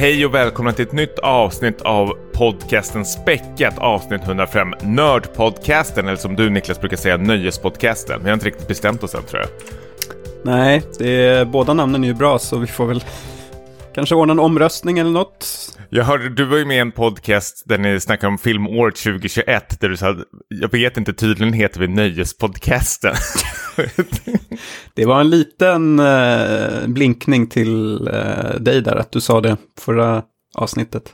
hej och välkomna till ett nytt avsnitt av podcasten Späckat, avsnitt 105, Nördpodcasten, eller som du Niklas brukar säga, Nöjespodcasten. Vi har inte riktigt bestämt oss än tror jag. Nej, det är, båda namnen är ju bra så vi får väl kanske ordna en omröstning eller något. Jag hörde, du var ju med i en podcast där ni snackade om filmåret 2021, där du sa, jag vet inte, tydligen heter vi Nöjespodcasten. det var en liten eh, blinkning till eh, dig där, att du sa det förra avsnittet.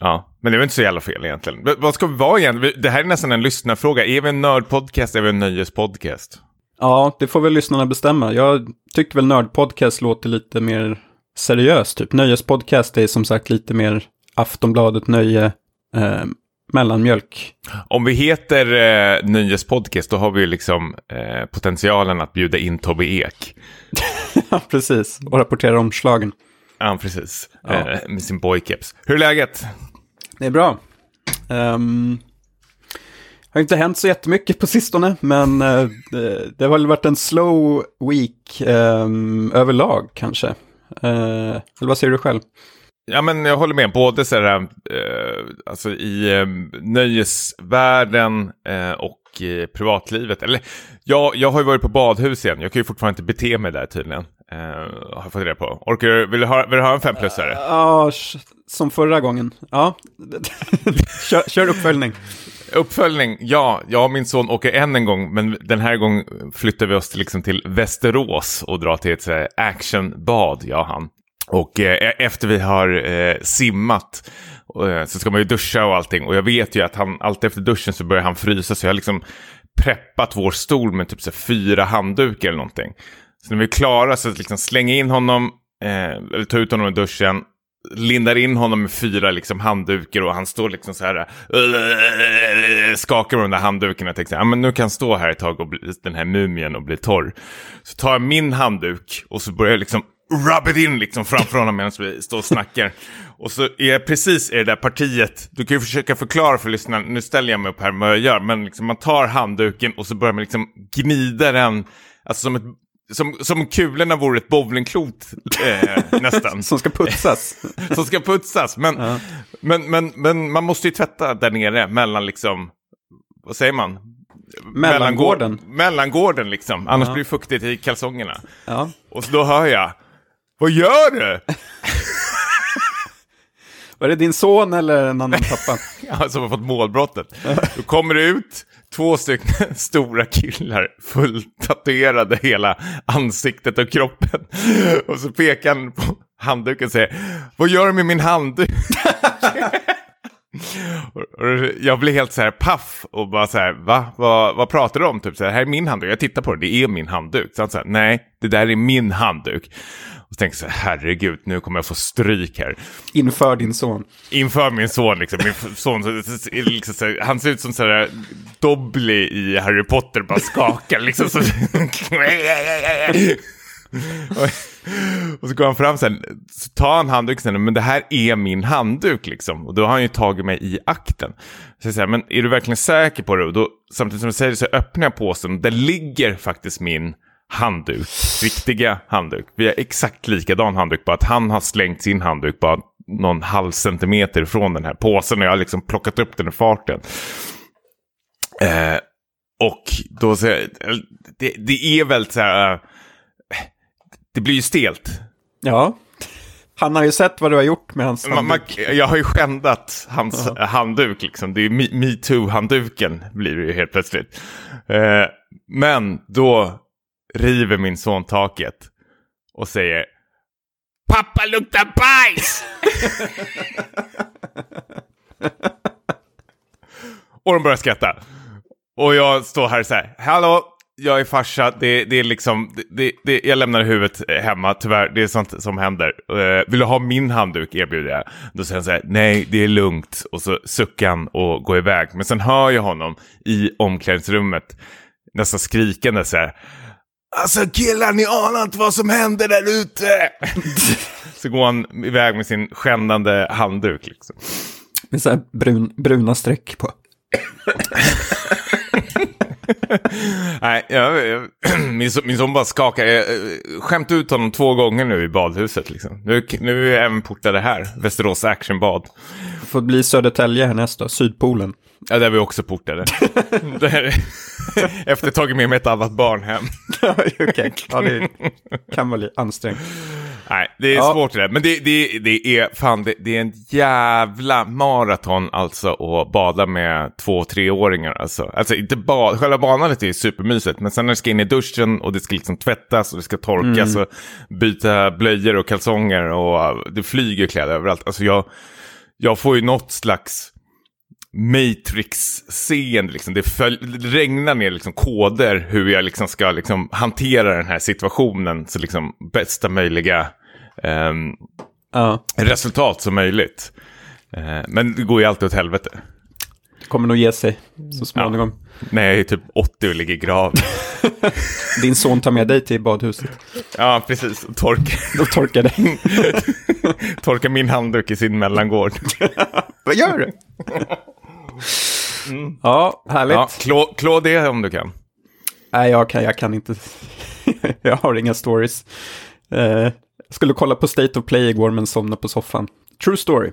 Ja, men det var inte så jävla fel egentligen. V vad ska vi vara egentligen? Det här är nästan en lyssnarfråga. Är vi en nördpodcast eller är vi en nöjespodcast? Ja, det får väl lyssnarna bestämma. Jag tycker väl nördpodcast låter lite mer seriöst, typ. Nöjespodcast är som sagt lite mer Aftonbladet, nöje, eh, mellanmjölk. Om vi heter eh, Nöjespodcast då har vi ju liksom eh, potentialen att bjuda in Tobbe Ek. ja, precis. Och rapportera om slagen. Ja, precis. Ja. Eh, med sin boycaps. Hur är läget? Det är bra. Um, har inte hänt så jättemycket på sistone, men uh, det, det, har väl varit en slow week um, överlag kanske. Uh, eller vad säger du själv? Ja, men jag håller med. Både så här, eh, alltså i eh, nöjesvärlden eh, och eh, privatlivet. Eller, jag, jag har ju varit på badhus igen. Jag kan ju fortfarande inte bete mig där tydligen. Eh, har jag fått reda på. Orkar du, vill du ha, vill du ha en femplussare? Ja, uh, som förra gången. Ja, kör, kör uppföljning. Uppföljning, ja. Jag och min son åker än en gång, men den här gången flyttar vi oss till, liksom till Västerås och drar till ett här, actionbad, jag och han. Och eh, e-, efter vi har eh, simmat eh, så ska man ju duscha och allting. Och jag vet ju att han, alltid efter duschen så börjar han frysa. Så jag har liksom preppat vår stol med typ så fyra handdukar eller någonting. Så när vi är klara så liksom slänger in honom, eh, eller tar ut honom ur duschen, lindar in honom med fyra liksom, handdukar och han står liksom så här, äh, skakar med de där handdukarna. Jag tänkte, ja men nu kan han stå här ett tag och bli, den här mumien och bli torr. Så tar jag min handduk och så börjar jag liksom rub it in liksom framför honom medan vi står och snackar. Och så är jag precis i det där partiet, du kan ju försöka förklara för lyssnarna, nu ställer jag mig upp här med vad jag gör, men liksom man tar handduken och så börjar man liksom gnida den, alltså som ett som, som kulorna vore ett bowlingklot eh, nästan. som ska putsas. som ska putsas. Men, ja. men, men, men man måste ju tvätta där nere mellan liksom, vad säger man? Mellangården. Mellangården liksom, annars ja. blir det fuktigt i kalsongerna. Ja. Och så då hör jag, vad gör du? Var det din son eller en annan pappa? ja, som har fått målbrottet. Då kommer det ut två stycken stora killar, fulltatuerade hela ansiktet och kroppen. Och så pekar han på handduken och säger, vad gör du med min handduk? jag blir helt så här paff och bara så här, va? Vad, vad pratar du om? Typ så här, här är min handduk. Jag tittar på det, det är min handduk. Så han säger, nej, det där är min handduk. Och så tänker jag så här, herregud, nu kommer jag få stryk här. Inför din son. Inför min son, liksom. Min son liksom, så här, han ser ut som så här Dobby i Harry Potter, bara skakar liksom. Så... och så går han fram sen, så tar han handduken men det här är min handduk liksom. Och då har han ju tagit mig i akten. Så jag säger, men är du verkligen säker på det? Och då, samtidigt som jag säger det så öppnar jag påsen där ligger faktiskt min handduk. Riktiga handduk. Vi har exakt likadan handduk, bara att han har slängt sin handduk bara någon halv centimeter från den här påsen och jag har liksom plockat upp den i farten. Eh, och då så det, det är väl så här, uh, det blir ju stelt. Ja. Han har ju sett vad du har gjort med hans handduk. Man, jag har ju skändat hans uh -huh. handduk liksom. Det är metoo-handduken blir det ju helt plötsligt. Eh, men då river min son taket och säger Pappa luktar bajs! och de börjar skratta. Och jag står här så här, hallå, jag är farsa, det, det är liksom, det, det, jag lämnar huvudet hemma, tyvärr, det är sånt som händer. Uh, vill du ha min handduk erbjuder jag. Då säger han så här, nej det är lugnt. Och så suckar han och går iväg. Men sen hör jag honom i omklädningsrummet nästan skrikande så här, Alltså killar, ni anar inte vad som händer där ute. så går han iväg med sin skändande handduk. Liksom. Med så här brun, bruna streck på. Nej, jag, jag, min, son, min son bara skakar. Jag eh, skämt ut honom två gånger nu i badhuset. Liksom. Nu, nu är jag även portade här. Västerås Actionbad. Får bli Södertälje härnäst då, Sydpolen. Ja, där är vi också portade. Där- Efter tagit med mig ett annat barn hem. Okej, ja det kan vara lite ansträngt. Nej, det är Ja. svårt det där. Men det, det, det är fan, det, det är en jävla maraton alltså att bada med två treåringar alltså. Alltså inte bad, själva badandet är supermysigt, men sen när det ska in i duschen och det ska liksom tvättas och det ska torkas och byta blöjor och kalsonger och det flyger kläder överallt. Alltså jag, jag får ju något slags Matrix-seende. Liksom. Det, det regnar ner liksom koder hur jag liksom ska liksom hantera den här situationen så liksom bästa möjliga ehm, Ja, resultat som möjligt. Eh, men det går ju alltid åt helvete. det kommer nog ge sig så småningom. När jag är typ 80 och ligger i grav. Din son tar med dig till badhuset. ja, precis. Och torka, Då torkar dig. torka min handduk i sin mellangård. Vad gör du? Ja, härligt. ja, klå, klå det om du kan. Nej, jag kan, jag kan inte. jag har inga stories. Eh, skulle kolla på State of Play igår men somnade på soffan. True story.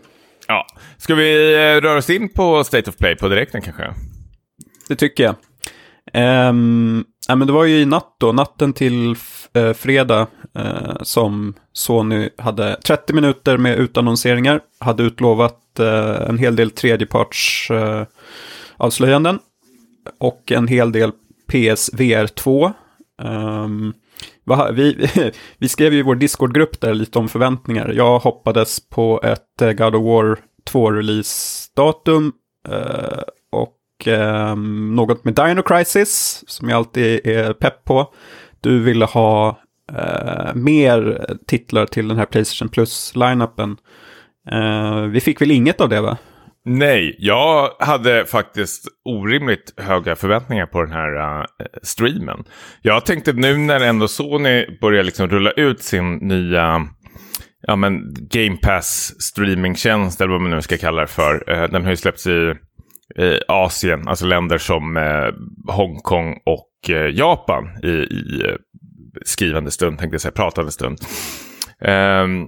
Ja. Ska vi eh, röra oss in på State of Play på direkten kanske? Det tycker jag. Um, ja, men det var ju i natt då, natten till eh, fredag, eh, som Sony hade 30 minuter med utannonseringar, hade utlovat eh, en hel del tredjeparts eh, avslöjanden och en hel del PSVR 2. Um, ehm, va- vi, vi skrev ju i vår Discord-grupp där lite om förväntningar. Jag hoppades på ett eh, God of War 2-release-datum uh, eh, och um, något med Dino Crisis som jag alltid är pepp på. Du ville ha uh, mer titlar till den här Playstation Plus-lineupen. Uh, vi fick väl inget av det va? Nej, jag hade faktiskt orimligt höga förväntningar på den här uh, streamen. Jag tänkte nu när ändå Sony börjar liksom rulla ut sin nya ja, men Game Pass streamingtjänst eller vad man nu ska kalla det för. Uh, den har ju släppts i i Asien, alltså länder som uh, Hongkong och Japan i, i skrivande stund, tänkte jag säga, pratande stund. Ehm,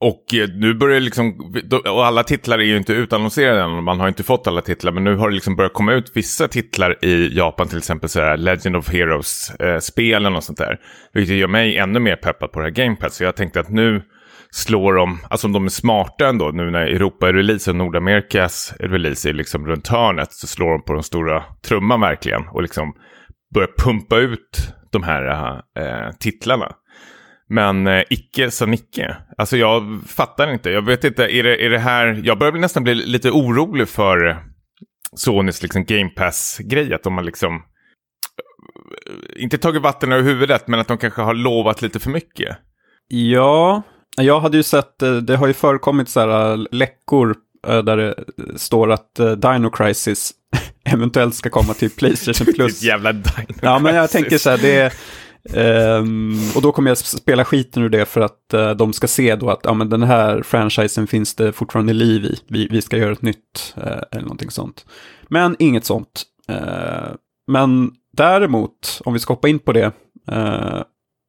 och eh, nu börjar det liksom, och alla titlar är ju inte utannonserade än, man har inte fått alla titlar, men nu har det liksom börjat komma ut vissa titlar i Japan, till exempel så här Legend of Heroes-spelen eh, och sånt där. Vilket gör mig ännu mer peppad på det här Game Pass, så jag tänkte att nu slår de, alltså om de är smarta ändå, nu när Europa är release och Nordamerikas release är liksom runt hörnet, så slår de på den stora trumman verkligen och liksom börjar pumpa ut de här äh, titlarna. Men eh, icke sa Nicke. Alltså jag fattar inte. Jag vet inte, är det, är det här... Jag börjar nästan bli lite orolig för Sonys liksom Game Pass-grej. Att de har liksom... eh, Inte tagit vatten över huvudet, men att de kanske har lovat lite för mycket. Ja, jag hade ju sett, eh, det har ju förekommit så här eh, läckor eh, där det står att eh, Dino Crisis eventuellt ska komma till Playstation Plus. jävla Dino Ja, men jag tänker så här, det är ehm, och då kommer jag spela skiten ur det för att eh, de ska se då att ja, men den här franchisen finns det fortfarande liv i. Vi, vi ska göra ett nytt eh, eller någonting sånt. Men inget sånt. Eh, men däremot, om vi ska hoppa in på det, eh,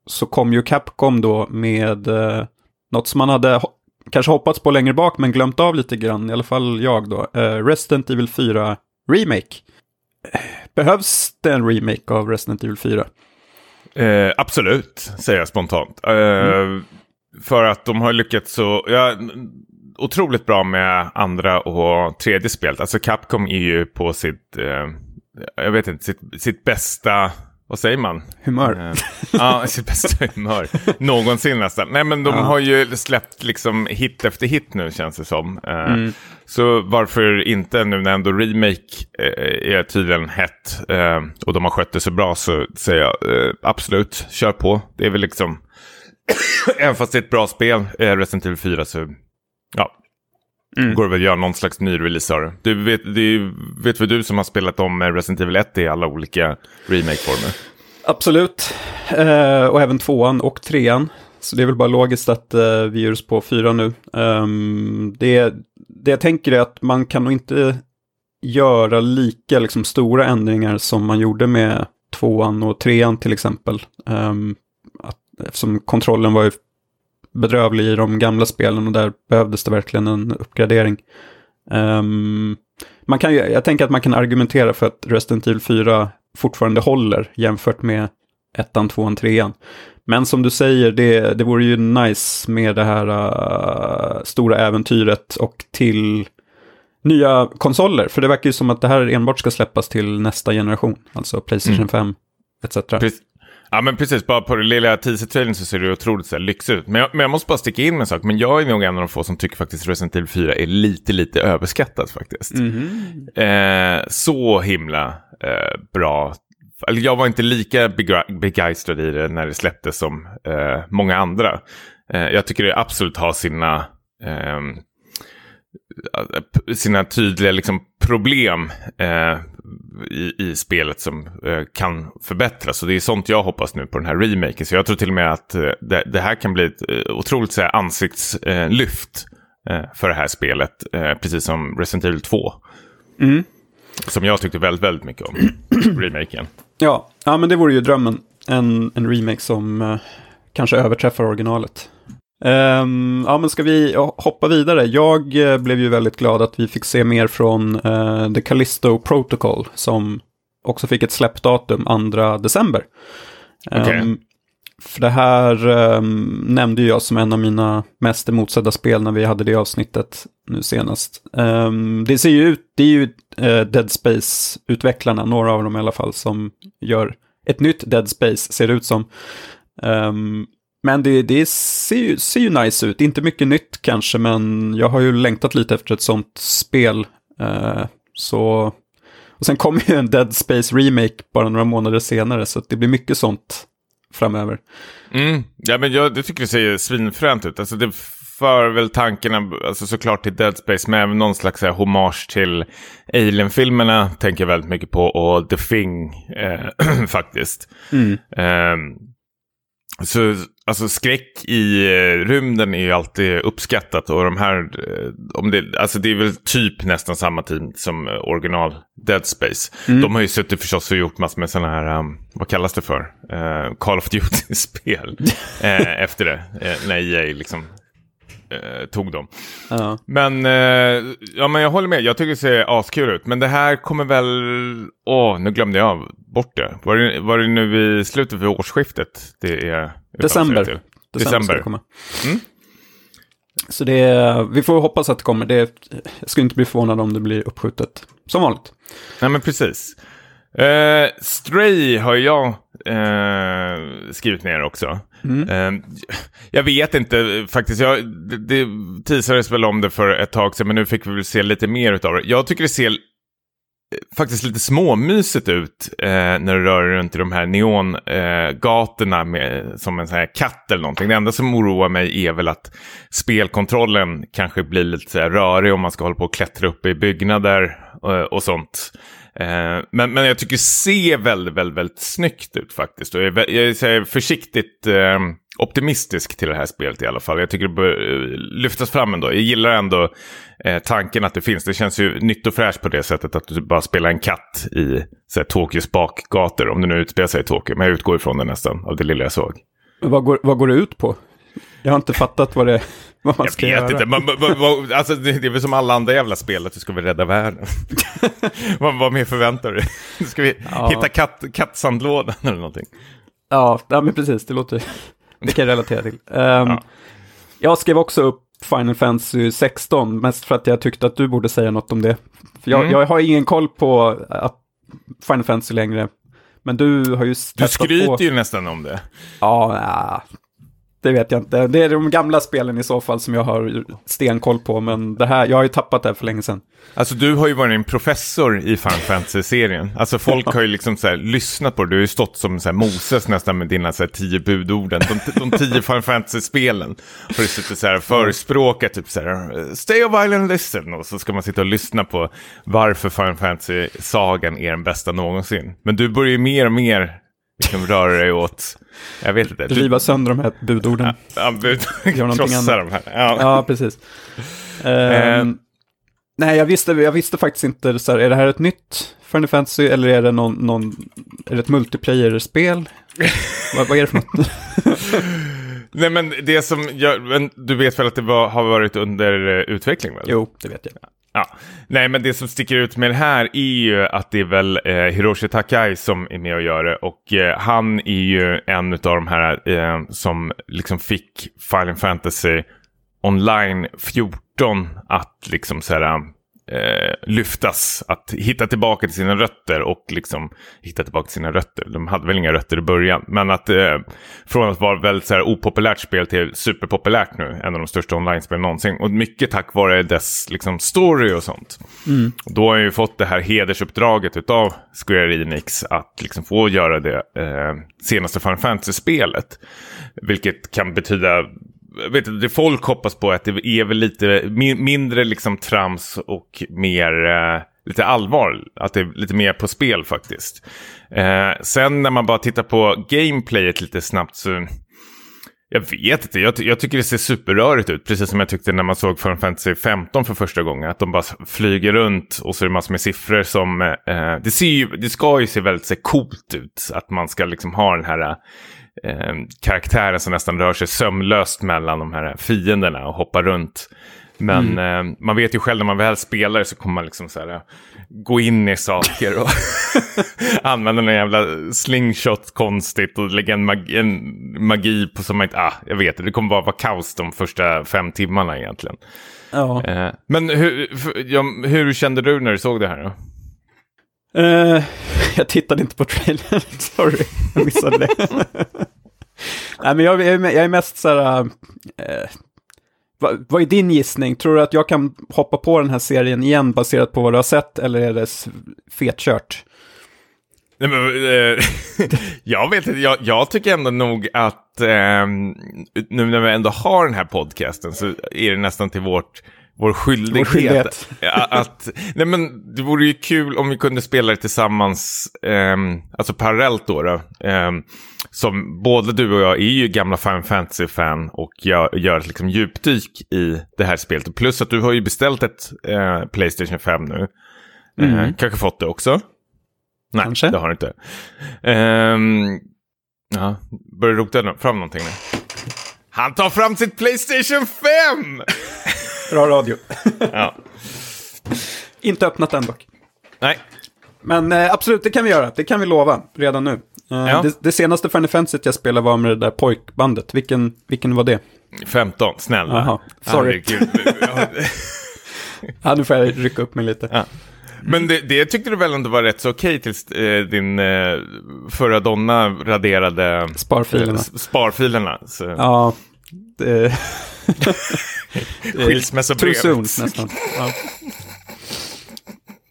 så kom ju Capcom då med eh, något som man hade ho- kanske hoppats på längre bak men glömt av lite grann, i alla fall jag då. Eh, Resident Evil 4 Remake. Eh, behövs det en remake av Resident Evil 4? Eh, absolut, säger jag spontant. Eh, För att de har lyckats så... Ja, otroligt bra med andra och tredje spelet. Alltså Capcom är ju på sitt... Eh, jag vet inte, sitt, sitt bästa... Vad säger man? Humör? Eh, Ja, sitt bästa humör. Någonsin nästan. Nej, men de Ja. har ju släppt liksom hit efter hit nu känns det som. Eh, Mm. Så varför inte nu när ändå remake eh, är tydligen hett och de har skött det så bra så säger jag absolut, kör på. Det är väl liksom, även fast det är ett bra spel, Resident Evil 4, så ja, Mm. går det väl att göra någon slags ny release av det. Du vet, det vet väl du som har spelat om eh, Resident Evil 1 i alla olika remake-former? Absolut. Eh, och även tvåan och trean. Så det är väl bara logiskt att eh, vi ger oss på fyra nu. Ehm, det, det jag tänker är att man kan nog inte göra lika liksom, stora ändringar som man gjorde med tvåan och trean till exempel. Um, att, eftersom kontrollen var ju bedrövlig i de gamla spelen och där behövdes det verkligen en uppgradering. Um, man kan ju, jag tänker att man kan argumentera för att Resident Evil 4 fortfarande håller jämfört med ettan, tvåan, trean. Men som du säger, det, det vore ju nice med det här uh, stora äventyret och till nya konsoler. För det verkar ju som att det här enbart ska släppas till nästa generation, alltså Playstation mm. 5 etc. Precis. Ja men precis, bara på det lilla teaser-trailern så ser det otroligt så här, lyxigt ut. Men jag, men jag måste bara sticka in med en sak, men jag är nog en av de få som tycker faktiskt Resident Evil 4 är lite, lite överskattat faktiskt. Mm eh, så himla eh, bra. Jag var inte lika begeistrad i det när det släpptes som eh, många andra. Eh, jag tycker det absolut har sina ehm, sina tydliga liksom, problem eh, i, i spelet som eh, kan förbättras. Och det är sånt jag hoppas nu på den här remaken. Så jag tror till och med att eh, det, det, här kan bli ett eh, otroligt så här, ansiktslyft eh, för det här spelet. Eh, precis som Resident Evil 2. Mm. Som jag tyckte väldigt, väldigt mycket om. remaken. Ja. ja, men det vore ju drömmen. En, en remake som kanske överträffar originalet. Um, ja, men ska vi hoppa vidare? Jag uh, blev ju väldigt glad att vi fick se mer från uh, The Callisto Protocol som också fick ett släppdatum 2 december. Okay. Um, för det här um, nämnde jag som en av mina mest emotsedda spel när vi hade det avsnittet nu senast. det ser ju ut, det är ju uh, Dead Space-utvecklarna, några av dem i alla fall, som gör ett nytt Dead Space, ser det ut som. Um, men det, det ser, ju, ser ju nice ut. Inte mycket nytt kanske, men jag har ju längtat lite efter ett sånt spel. Uh, så... Och sen kommer ju en Dead Space Remake bara några månader senare, så det blir mycket sånt framöver. Mm. Ja, men jag det tycker det ser svinfränt ut. Alltså det för väl tankarna alltså såklart till Dead Space, men även någon slags här, hommage till Alien-filmerna tänker jag väldigt mycket på, och The Thing eh, faktiskt. Mm. Um, så alltså skräck i eh, rymden är ju alltid uppskattat och de här, eh, om det, alltså det är väl typ nästan samma team som eh, original Dead Space. Mm. De har ju suttit förstås och gjort massor med sådana här, um, vad kallas det för? Uh, Call of Duty-spel uh, efter det, uh, när EA liksom tog dem. Uh. Men, ja, men jag håller med, jag tycker det ser askul ut. Men det här kommer väl, åh, nu glömde jag bort det. Var det, var det nu i slutet av årsskiftet? Det är December. December. December. Komma. Mm. Så det, vi får hoppas att det kommer. Det, jag skulle inte bli förvånad om det blir uppskjutet. Som vanligt. Nej, men precis. Uh, Stray har jag uh, skrivit ner också. Mm. Uh, jag vet inte faktiskt. Jag, det, det teasades väl om det för ett tag sedan, men nu fick vi väl se lite mer av det. Jag tycker det ser faktiskt lite småmysigt ut eh, när du rör dig runt i de här neongatorna eh, som en sån här katt eller någonting. Det enda som oroar mig är väl att spelkontrollen kanske blir lite så här rörig om man ska hålla på och klättra upp i byggnader och, och sånt. Eh, men, men jag tycker det ser väldigt, väldigt, väldigt snyggt ut faktiskt. Och jag, är, jag är försiktigt eh, optimistisk till det här spelet i alla fall. Jag tycker det bör eh, lyftas fram ändå. Jag gillar ändå eh, tanken att det finns. Det känns ju nytt och fräscht på det sättet att du bara spelar en katt i så här, Tokyos bakgator. Om det nu utspelar sig i Tokyo. Men jag utgår ifrån det nästan av det lilla jag såg. Vad går, vad går det ut på? Jag har inte fattat vad det vad man jag ska vet göra. inte. Man, man, man, alltså, det, det är väl som alla andra jävla spel att du ska väl rädda världen. vad, vad mer förväntar du dig? Ska vi ja. hitta katt, kattsandlådan eller någonting? Ja, ja, men precis. Det låter... Det kan jag relatera till. Um, ja. Jag skrev också upp Final Fantasy 16, mest för att jag tyckte att du borde säga något om det. Jag, mm. jag har ingen koll på att Final Fantasy längre. Men du har ju Du skryter på... ju nästan om det. Ja, det vet jag inte. Det är de gamla spelen i så fall som jag har stenkoll på, men det här, jag har ju tappat det för länge sedan. Alltså du har ju varit en professor i Final Fantasy-serien. Alltså folk har ju liksom så här, lyssnat på det. Du har ju stått som så här, Moses nästan med dina så här, tio budorden. De, de tio Final Fantasy-spelen. Har du suttit så här förespråkat typ så här, stay of island listen. Och så ska man sitta och lyssna på varför Final Fantasy-sagan är den bästa någonsin. Men du börjar ju mer och mer liksom röra dig åt, jag vet inte. Riva sönder de här budorden. Ja, bud, krossa de här. Ja, ja precis. Um, Nej, jag visste, jag visste faktiskt inte, så här, är det här ett nytt Final Fantasy eller är det, någon, någon, är det ett multiplayer-spel? vad, vad är det för något? Nej men det som gör, men du vet väl att det var, har varit under uh, utveckling väl? Jo, det vet jag. Ja, nej men det som sticker ut med det här är ju att det är väl eh, Hiroshi Takai som är med och gör det. Och eh, han är ju en av de här eh, som liksom fick Final Fantasy Online 14 att liksom så här, eh, lyftas, att hitta tillbaka till sina rötter och liksom hitta tillbaka till sina rötter. De hade väl inga rötter i början, men att eh, från att vara väldigt så här, opopulärt spel till superpopulärt nu, en av de största online-spelen någonsin. Och mycket tack vare dess liksom, story och sånt. Mm. Då har jag ju fått det här hedersuppdraget av Square Enix att liksom få göra det eh, senaste Final Fantasy-spelet. Vilket kan betyda vet du, det folk hoppas på är att det är väl lite mindre liksom trams och mer eh, lite allvar. Att det är lite mer på spel faktiskt. Eh, sen när man bara tittar på gameplayet lite snabbt så jag vet inte, jag, jag, tycker det ser superrörigt ut. Precis som jag tyckte när man såg Final Fantasy 15 för första gången. Att de bara flyger runt och så är det massor med siffror som... Eh, det, ser ju, det ska ju se väldigt så, coolt ut. Att man ska liksom ha den här eh, eh, karaktären som nästan rör sig sömlöst mellan de här fienderna och hoppar runt. Men mm. eh, man vet ju själv när man väl spelar så kommer man liksom så här, gå in i saker och använda en jävla slingshot konstigt och lägga en magi, en magi på som man inte, ah, jag vet det, det kommer bara vara kaos de första fem timmarna egentligen. Ja. Eh, men hur, ja, hur kände du när du såg det här då? Uh, jag tittade inte på trailern, sorry, jag missade det. Nej, men jag, jag, är mest så här, uh, vad, vad är din gissning? Tror du att jag kan hoppa på den här serien igen baserat på vad du har sett, eller är det fetkört? Nej, men, eh, jag vet inte, jag, jag, tycker ändå nog att eh, nu när vi ändå har den här podcasten så är det nästan till vårt vår skyldighet. Vår skyldighet. att, nej men det vore ju kul om vi kunde spela det tillsammans, eh, alltså parallellt då. då eh, som både du och jag är ju gamla Final Fantasy-fan och jag gör ett liksom djupdyk i det här spelet. Plus att du har ju beställt ett eh, Playstation 5 nu. Eh, mm. kanske fått det också? Nej, kanske. det har du inte. Um, ja, börjar rota fram någonting nu. Han tar fram sitt Playstation 5! Bra radio. ja. Inte öppnat än dock. Nej. Men eh, absolut, det kan vi göra. Det kan vi lova redan nu. Eh, ja. det, det, senaste Final Fantasy jag spelade var med det där pojkbandet. Vilken, vilken var det? 15, snälla. Jaha, sorry. ja, nu får jag rycka upp mig lite. Ja. Men det, det, tyckte du väl ändå var rätt så okej tills eh, din eh, förra donna raderade sparfilerna. Eh, sparfilerna så. Ja, det... Skilsmässobrevet. Too soon nästan. Ja.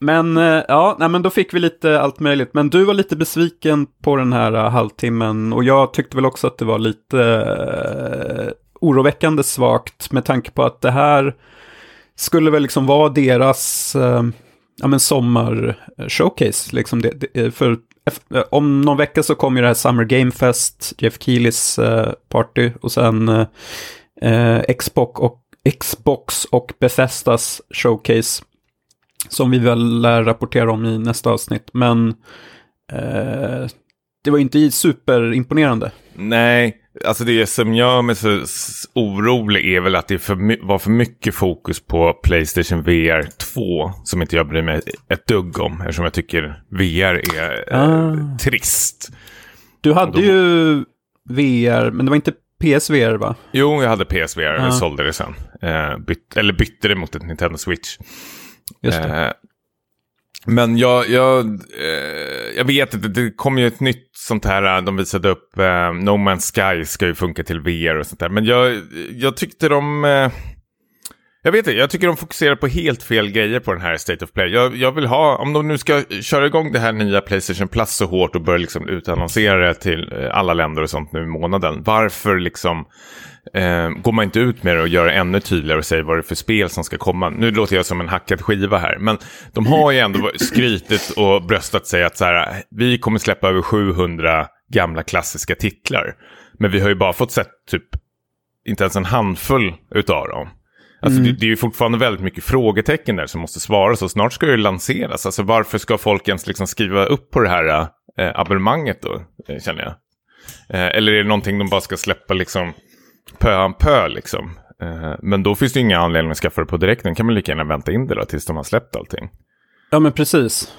Men eh, ja, nej, men då fick vi lite allt möjligt. Men du var lite besviken på den här uh, halvtimmen och jag tyckte väl också att det var lite uh, oroväckande svagt med tanke på att det här skulle väl liksom vara deras uh, ja, men sommar-showcase. Liksom det, det, för Eh, om någon vecka så kommer ju det här Summer Game Fest, Jeff Keelys eh, party och sen eh, Xbox och Xbox och Bethesdas showcase. Som vi väl lär rapportera om i nästa avsnitt. Men eh, det var inte superimponerande. Nej, alltså det som gör mig så orolig är väl att det för, var för mycket fokus på Playstation VR 2. Som inte jag bryr mig ett dugg om. Eftersom jag tycker VR är eh, ah. trist. Du hade då... ju VR, men det var inte PSVR va? Jo, jag hade PSVR och ah. sålde det sen. Eh, byt, eller bytte det mot ett Nintendo Switch. Just det. Eh, men jag, jag, eh, jag vet inte, det kom ju ett nytt sånt här, eh, de visade upp eh, No Man's Sky ska ju funka till VR och sånt där. Men jag, jag tyckte de... Eh, jag vet inte, jag tycker de fokuserar på helt fel grejer på den här State of Play. Jag, jag, vill ha, om de nu ska köra igång det här nya Playstation Plus så hårt och börja liksom utannonsera det till eh, alla länder och sånt nu i månaden. Varför liksom eh, går man inte ut med det och gör det ännu tydligare och säger vad det är för spel som ska komma? Nu låter jag som en hackad skiva här, men de har ju ändå skrytit och bröstat sig att så här, vi kommer släppa över 700 gamla klassiska titlar. Men vi har ju bara fått sett typ inte ens en handfull utav dem. Alltså det, det är ju fortfarande väldigt mycket frågetecken där som måste svaras och snart ska det lanseras. Alltså varför ska folk ens liksom skriva upp på det här eh, abonnemanget då, eh, känner jag. Eh, eller är det någonting de bara ska släppa liksom pö om pö liksom. Eh, men då finns det inga anledningar att skaffa det på direkten. kan man lika gärna vänta in det då tills de har släppt allting. Ja, men precis.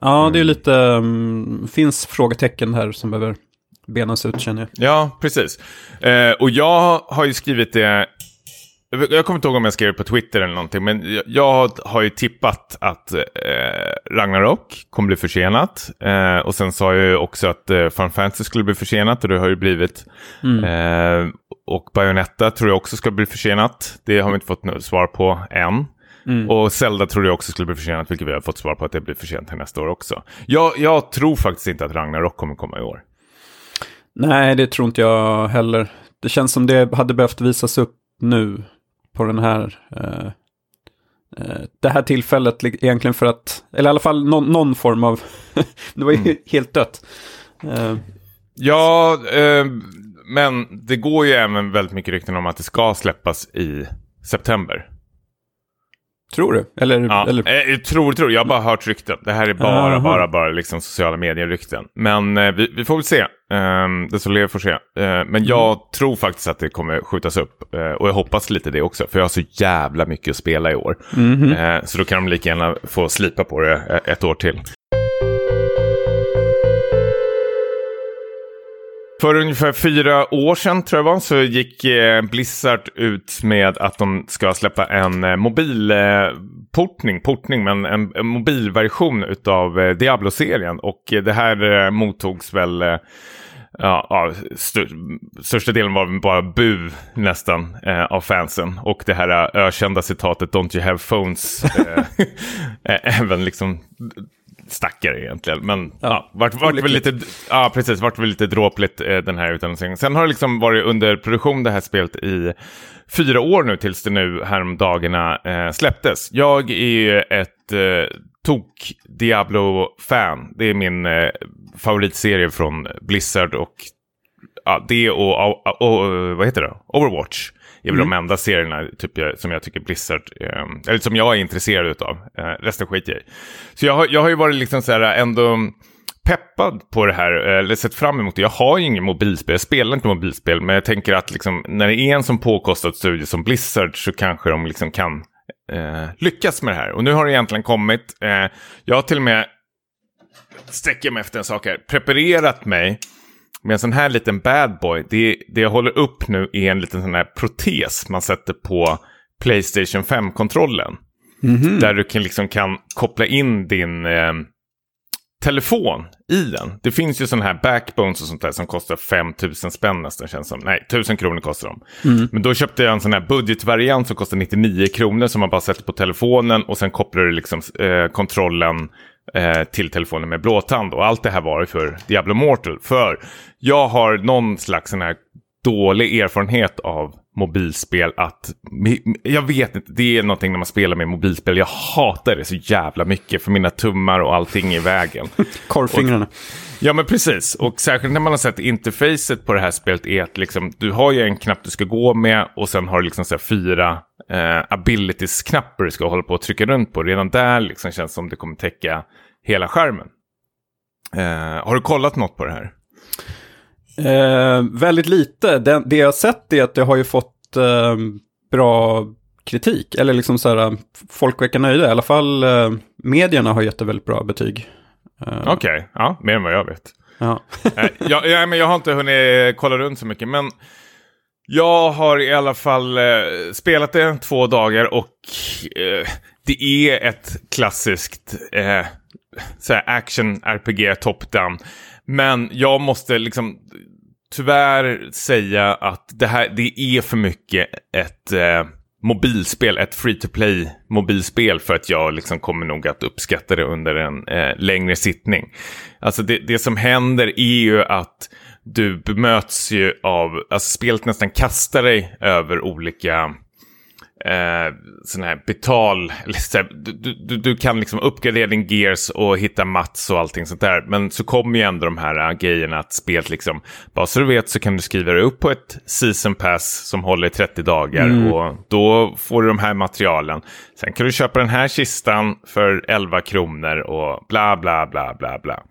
Ja, det är lite, um, finns frågetecken här som behöver benas ut känner jag. Ja, precis. Eh, och jag har ju skrivit det jag kommer inte ihåg om jag skrev det på Twitter eller någonting, men jag har ju tippat att eh, Ragnarok kommer bli försenat. Eh, och sen sa jag ju också att eh, Final Fantasy skulle bli försenat och det har ju blivit. Mm. Eh, och Bayonetta tror jag också ska bli försenat. Det har vi inte fått svar på än. Mm. Och Zelda tror jag också skulle bli försenat, vilket vi har fått svar på att det blir försenat till nästa år också. Jag, jag tror faktiskt inte att Ragnarok kommer komma i år. Nej, det tror inte jag heller. Det känns som det hade behövt visas upp nu på den här eh, eh, det här tillfället egentligen för att, eller i alla fall någon, någon form av, det var ju mm. helt dött. Uh. Ja, eh, men det går ju även väldigt mycket rykten om att det ska släppas i september. Tror du? Eller, ja, eller? Eh, tror, tror. Jag har bara hört rykten. Det här är bara, Aha. bara, bara liksom sociala medier-rykten. Men eh, vi, vi, får väl se. Um, det så lever får se. Uh, men mm. jag tror faktiskt att det kommer skjutas upp. Uh, och jag hoppas lite det också. För jag har så jävla mycket att spela i år. Mm. Uh, så då kan de lika gärna få slipa på det ett år till. För ungefär fyra år sedan tror jag var så gick eh, Blizzard ut med att de ska släppa en eh, mobilportning, eh, portning, men en, mobilversion utav Diablo-serien. Och det här mottogs väl Ja, ja st största delen var bara bu nästan eh, av fansen. Och det här ökända citatet Don't you have phones. Eh, även liksom stackare egentligen. Men ja, vart, vart väl lite, ja, precis, vart väl lite dråpligt eh, den här utannonseringen. Sen har det liksom varit under produktion det här spelet i fyra år nu tills det nu häromdagarna eh, släpptes. Jag är ju ett eh, tok Diablo-fan. Det är min eh, favoritserie från Blizzard och ja, det och, och, och, och vad heter det? Overwatch är väl mm. de enda serierna typ, som jag tycker Blizzard, eh, eller som jag är intresserad av. Eh, resten skiter jag i. Så jag har, jag har ju varit liksom så här ändå peppad på det här, eller sett fram emot det. Jag har ju ingen mobilspel, jag spelar inte mobilspel, men jag tänker att liksom, när det är en sån påkostad studie som Blizzard så kanske de liksom kan eh, lyckas med det här. Och nu har det egentligen kommit. Eh, jag har till och med, sträcker mig efter en sak här, preparerat mig med en sån här liten bad boy, det, det jag håller upp nu är en liten sån här protes man sätter på Playstation 5-kontrollen. Mm -hmm. Där du kan, liksom kan koppla in din eh, telefon i den. Det finns ju sådana här backbones och sånt där som kostar 5000 spänn nästan känns som. Nej, 1000 kronor kostar de. Mm. Men då köpte jag en sån här budgetvariant som kostar 99 kronor som man bara sätter på telefonen och sen kopplar du liksom eh, kontrollen eh, till telefonen med blåtand. Och allt det här var ju för Diablo Mortal. För jag har någon slags sån här dålig erfarenhet av mobilspel att, jag vet inte, det är någonting när man spelar med mobilspel, jag hatar det så jävla mycket för mina tummar och allting i vägen. Korvfingrarna. Ja men precis, och särskilt när man har sett interfacet på det här spelet är att liksom, du har ju en knapp du ska gå med och sen har du liksom så fyra eh, abilities-knappar du ska hålla på att trycka runt på. Redan där liksom känns det som det kommer täcka hela skärmen. Eh, har du kollat något på det här? Eh, väldigt lite. Det, det jag har sett är att det har ju fått eh, bra kritik. Eller liksom så här, folk verkar nöjda. I alla fall eh, medierna har gett det väldigt bra betyg. Eh, Okej, okay. ja, mer än vad jag vet. Ja. Eh, jag, jag, men jag har inte hunnit kolla runt så mycket. Men jag har i alla fall eh, spelat det två dagar och det är ett klassiskt action RPG top-down. Men jag måste liksom tyvärr säga att det här det är för mycket ett eh, mobilspel, ett free to play mobilspel för att jag liksom kommer nog att uppskatta det under en eh, längre sittning. Alltså det, det som händer är ju att du bemöts ju av, alltså spelet nästan kastar dig över olika eh, sån här betal, så här, du, du, du kan liksom uppgradera din gears och hitta mats och allting sånt där. Men så kommer ju ändå de här äh, grejerna att spelet liksom, bara så du vet så kan du skriva det upp på ett season pass som håller i 30 dagar mm. och då får du de här materialen. Sen kan du köpa den här kistan för 11 kronor och bla bla bla bla bla.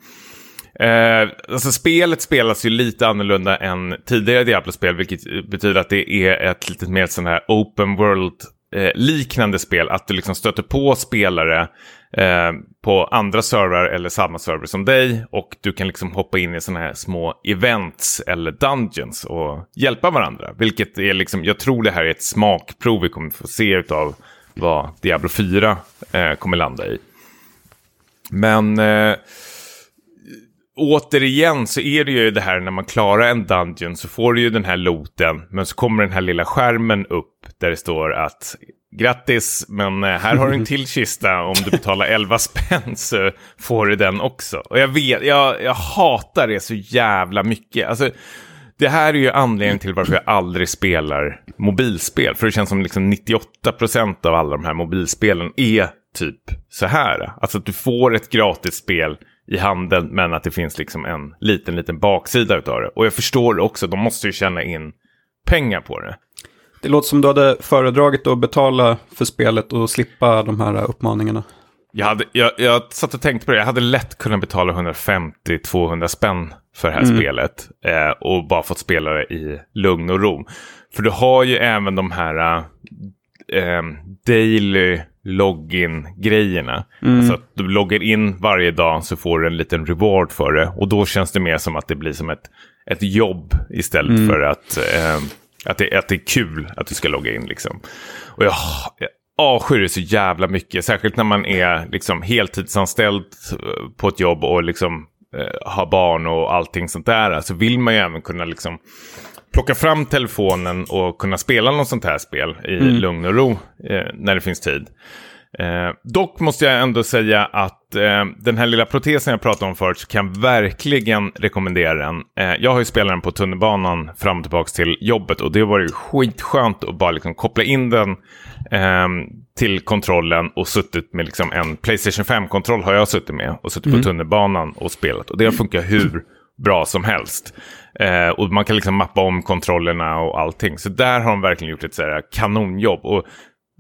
Eh, alltså spelet spelas ju lite annorlunda än tidigare Diablo-spel, vilket betyder att det är ett lite mer sån här open world eh, liknande spel. Att du liksom stöter på spelare eh, på andra servrar eller samma server som dig och du kan liksom hoppa in i såna här små events eller dungeons och hjälpa varandra. Vilket är liksom, jag tror det här är ett smakprov vi kommer få se av vad Diablo 4 eh, kommer landa i. Men eh, återigen så är det ju det här när man klarar en dungeon så får du ju den här looten. Men så kommer den här lilla skärmen upp där det står att grattis men eh, här har du en till kista. Om du betalar 11 spänn så får du den också. Och jag vet, jag, jag hatar det så jävla mycket. Alltså, det här är ju anledningen till varför jag aldrig spelar mobilspel. För det känns som liksom 98% av alla de här mobilspelen är typ så här. Alltså att du får ett gratis spel i handeln men att det finns liksom en liten, liten baksida utav det. Och jag förstår också, de måste ju tjäna in pengar på det. Det låter som du hade föredragit att betala för spelet och slippa de här uppmaningarna. Jag, hade, jag, jag satt och tänkte på det, jag hade lätt kunnat betala 150-200 spänn för det här mm. spelet. Eh, och bara fått spela det i lugn och ro. För du har ju även de här eh, daily login-grejerna. Mm. Alltså att du loggar in varje dag så får du en liten reward för det. Och då känns det mer som att det blir som ett, ett jobb istället mm. för att, eh, att, det, att det är kul att du ska logga in. Liksom. Och jag, jag avskyr det så jävla mycket. Särskilt när man är liksom, heltidsanställd eh, på ett jobb och liksom, eh, har barn och allting sånt där. Så vill man ju även kunna liksom plocka fram telefonen och kunna spela något sånt här spel i mm. lugn och ro eh, när det finns tid. Eh, dock måste jag ändå säga att eh, den här lilla protesen jag pratade om förut så kan verkligen rekommendera den. Eh, jag har ju spelat den på tunnelbanan fram och tillbaka till jobbet och det var ju skitskönt att bara liksom koppla in den ehm, till kontrollen och suttit med liksom en Playstation 5-kontroll har jag suttit med och suttit mm. på tunnelbanan och spelat och det har funkat hur bra som helst. Eh, och man kan liksom mappa om kontrollerna och allting. Så där har de verkligen gjort ett så här kanonjobb. Och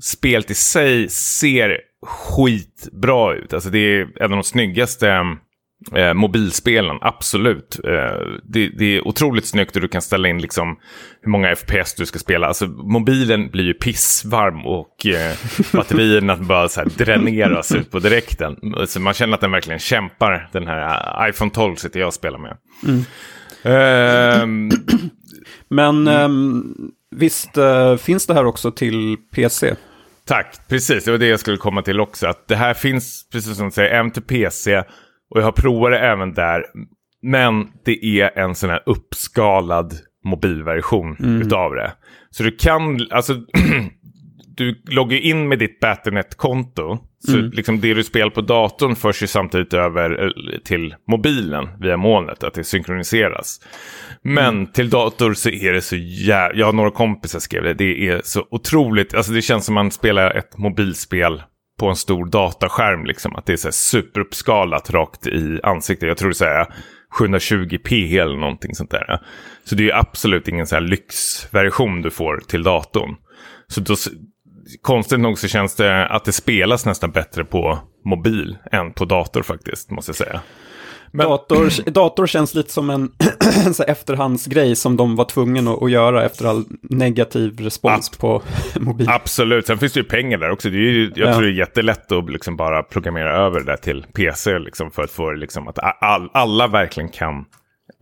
spelet i sig ser skitbra ut. Alltså det är en av de snyggaste ehm, eh, mobilspelen, absolut. Eh, det, det, är otroligt snyggt och du kan ställa in liksom hur många FPS du ska spela. Alltså mobilen blir ju pissvarm och eh, batterierna bara så här dräneras ut på direkten. Så man känner att den verkligen kämpar, den här iPhone 12 sitter jag och spelar med. Mm. Men mm. um, visst uh, finns det här också till PC? Tack, precis. Det var det jag skulle komma till också. Att det här finns, precis som du säger, även till PC. Och jag har provat det även där. Men det är en sån här uppskalad mobilversion mm. utav det. Så du kan, alltså du loggar in med ditt Battle.net-konto. Så mm. liksom det du spelar på datorn förs ju samtidigt över eh, till mobilen via molnet, att det synkroniseras. Men mm. till dator så är det så jävla... Jag har några kompisar skrev det. Det är så otroligt... Alltså det känns som man spelar ett mobilspel på en stor dataskärm. Liksom. Att det är så superuppskalat rakt i ansiktet. Jag tror det är 720p eller någonting sånt där. Så det är absolut ingen så här lyxversion du får till datorn. Så då, konstigt nog så känns det att det spelas nästan bättre på mobil än på dator faktiskt, måste jag säga. Men... Dator, dator känns lite som en så efterhandsgrej som de var tvungna att, göra efter all negativ respons Ab på mobil. Absolut, sen finns det ju pengar där också. Det är ju, jag ja. tror det är jättelätt att liksom bara programmera över det där till PC liksom, för att få liksom, att all, alla verkligen kan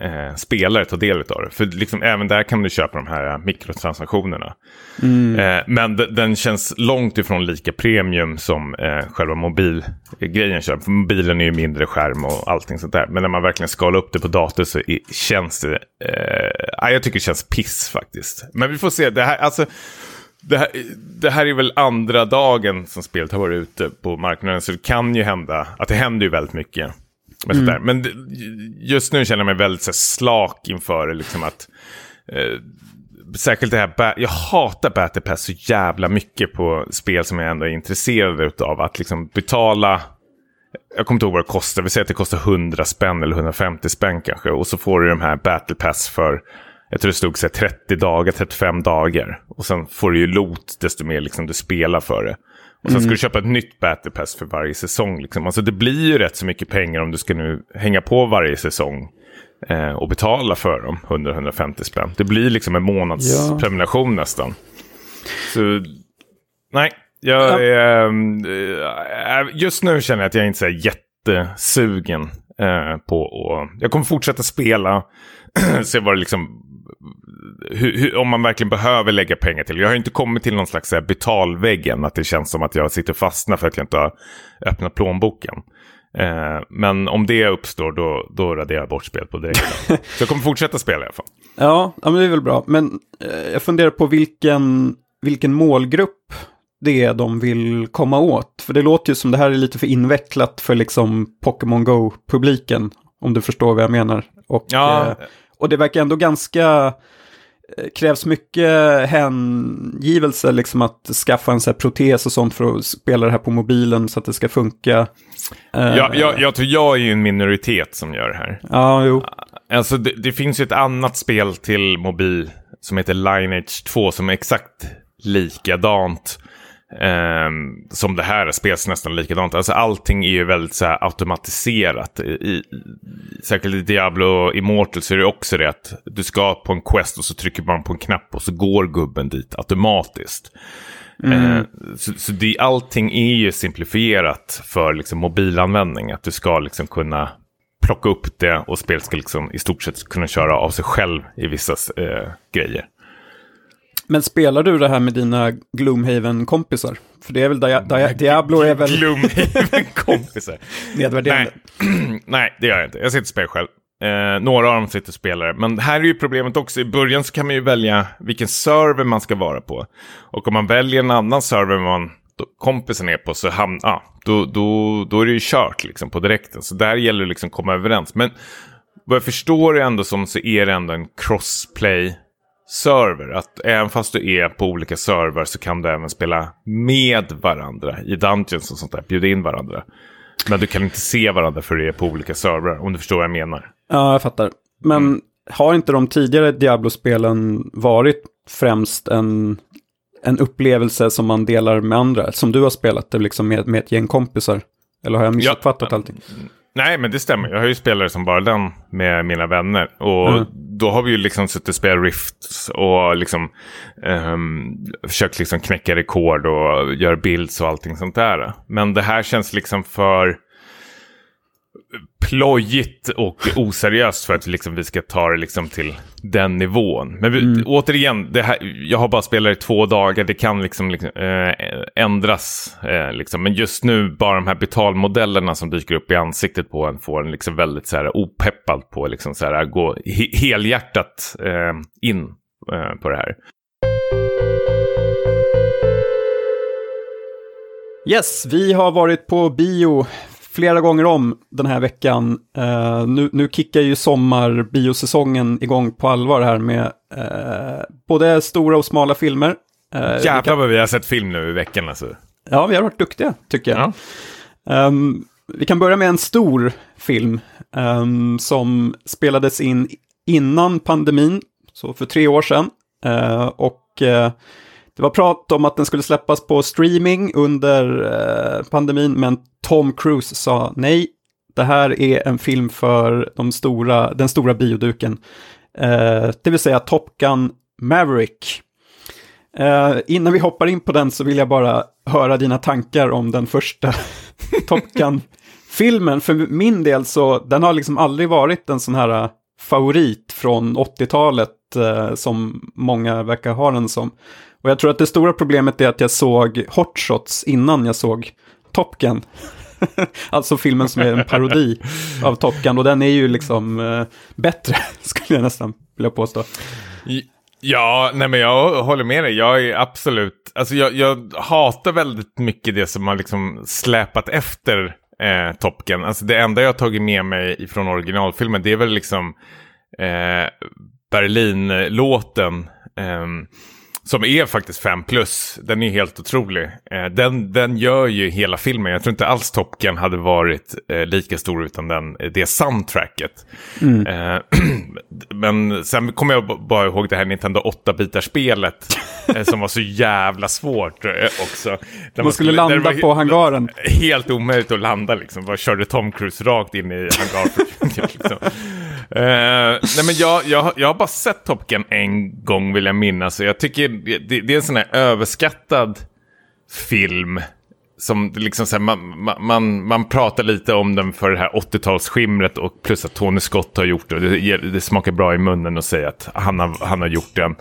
eh, spelare ta del av det. För liksom, även där kan du köpa de här mikrotransaktionerna. Mm. Eh, men den känns långt ifrån lika premium som eh, själva mobilgrejen kör. För mobilen är ju mindre skärm och allting sånt där. Men när man verkligen skalar upp det på dator så i, känns det... Eh, jag tycker det känns piss faktiskt. Men vi får se. Det här, alltså, det här, det här är väl andra dagen som spelet har varit ute på marknaden. Så det kan ju hända att det händer ju väldigt mycket. Med mm. Men just nu känner jag mig väldigt så, slak inför liksom att eh, särskilt det här, jag hatar Battle Pass så jävla mycket på spel som jag ändå är intresserad av. Att liksom betala, jag kommer inte ihåg vad det kostar, vi säger att det kostar 100 spänn eller 150 spänn kanske. Och så får du de här Battle Pass för, jag tror det stod så 30 dagar, 35 dagar. Och sen får du ju lot desto mer liksom du spelar för det. Och sen ska du köpa ett nytt Battle Pass för varje säsong. Liksom. Alltså det blir ju rätt så mycket pengar om du ska nu hänga på varje säsong eh, och betala för dem, 100-150 spänn. Det blir liksom en månads Ja. nästan. Så nej, jag Ja. är, eh, just nu känner jag att jag inte är jättesugen eh, på att... Jag kommer fortsätta spela, se vad det liksom... Hur, hur, om man verkligen behöver lägga pengar till. Jag har inte kommit till någon slags så här betalvägg än. Att det känns som att jag sitter fastna för att jag inte har öppnat plånboken. Eh, men om det uppstår då, då raderar jag bort spel på direkten. så jag kommer fortsätta spela i alla fall. Ja, ja men det är väl bra. Men eh, jag funderar på vilken, vilken målgrupp det är de vill komma åt. För det låter ju som det här är lite för invecklat för liksom Pokémon Go-publiken. Om du förstår vad jag menar. Och, Ja. eh, och det verkar ändå ganska... eh, Krävs mycket hängivelse, liksom att skaffa en så här protes och sånt för att spela det här på mobilen så att det ska funka. Eh, Jag, jag, jag tror jag är ju en minoritet som gör det här. Ja, jo. Alltså det, det finns ju ett annat spel till mobil som heter Lineage 2 som är exakt likadant. Ehm, som det här spelas nästan likadant. Alltså allting är ju väldigt så här automatiserat. I, i, särskilt i Diablo Immortal så är det också det att du ska på en quest och så trycker man på en knapp och så går gubben dit automatiskt. Eh, så så det, allting är ju simplifierat för liksom, mobilanvändning. Att du ska liksom kunna plocka upp det och spelet ska liksom i stort sett kunna köra av sig själv i vissa eh, grejer. Men spelar du det här med dina Gloomhaven-kompisar? För det är väl Dia Dia Diablo är väl Gloomhaven-kompisar. nedvärderande? Nej. Nej, det gör jag inte. Jag sitter och spelar själv. Eh, några av dem sitter och spelar. Men här är ju problemet också. I början så kan man ju välja vilken server man ska vara på. Och om man väljer en annan server man då, kompisen är på så hamn, ah, då, då, då är det ju kört liksom på direkten. Så där gäller det liksom att komma överens. Men vad jag förstår det ändå som så är det ändå en crossplay server. Att även fast du är på olika server så kan du även spela med varandra i Dungeons och sånt där. Bjuda in varandra. Men du kan inte se varandra för det är på olika servrar. Om du förstår vad jag menar. Ja, jag fattar. Men Mm. har inte de tidigare Diablo-spelen varit främst en, en upplevelse som man delar med andra? Som du har spelat det liksom med, med ett gäng kompisar? Eller har jag missuppfattat Ja. allting? Nej, men det stämmer. Jag har ju spelare som bara den med mina vänner. Och Mm. då har vi ju liksom suttit och spelat Rifts och liksom ehm, försökt liksom knäcka rekord och göra builds och allting sånt där. Men det här känns liksom för plojigt och oseriöst för att liksom vi ska ta det liksom till den nivån. Men vi, återigen, det här, jag har bara spelat i två dagar. Det kan liksom, liksom eh, ändras. Eh, liksom. Men just nu, bara de här betalmodellerna som dyker upp i ansiktet på en får en liksom väldigt så här, opeppad på liksom så här, gå he helhjärtat eh, in eh, på det här. Yes, vi har varit på bio flera gånger om den här veckan. Eh, nu, nu kickar ju sommarbiosäsongen igång på allvar här med eh, både stora och smala filmer. Vi Jävlar kan- vad vi har sett film nu i veckan alltså. Ja, vi har varit duktiga, tycker jag. Ja. Ehm, vi kan börja med en stor film ehm, som spelades in innan pandemin, så för tre år sedan. Eh, och det var prat om att den skulle släppas på streaming under eh, pandemin, men Tom Cruise sa nej. Det här är en film för de stora, den stora bioduken. Eh, det vill säga Top Gun Maverick. Eh, innan vi hoppar in på den så vill jag bara höra dina tankar om den första Top Gun-filmen. För min del så, den har liksom aldrig varit en sån här eh, favorit från 80-talet eh, som många verkar ha den som. Och jag tror att det stora problemet är att jag såg Hot Shots innan jag såg Top Gun. alltså filmen som är en parodi av Top Gun och den är ju liksom eh, bättre, skulle jag nästan vilja påstå. Ja, nej men jag håller med dig. Jag är absolut, alltså jag, jag hatar väldigt mycket det som har liksom släpat efter eh, Top Gun. Alltså det enda jag har tagit med mig från originalfilmen det är väl liksom eh, Berlin-låten Eh, som är faktiskt 5 plus. Den är helt otrolig. Eh, den, den gör ju hela filmen. Jag tror inte alls Top Gun hade varit eh, lika stor utan den, det soundtracket. Mm. Eh, men sen kommer jag bara ihåg det här Nintendo 8-bitarspelet eh, som var så jävla svårt eh, också. man, man skulle landa var, på hangaren. Helt omöjligt att landa liksom. Bara körde Tom Cruise rakt in i hangar. liksom. Nej men jag, jag, jag har bara sett Top Gun en gång vill jag minnas. Jag tycker det, det är en sån här överskattad film. Som liksom så här, man, man, man pratar lite om den för det här 80-talsskimret och plus att Tony Scott har gjort det. Det, det smakar bra i munnen att säga att han har, han har gjort den.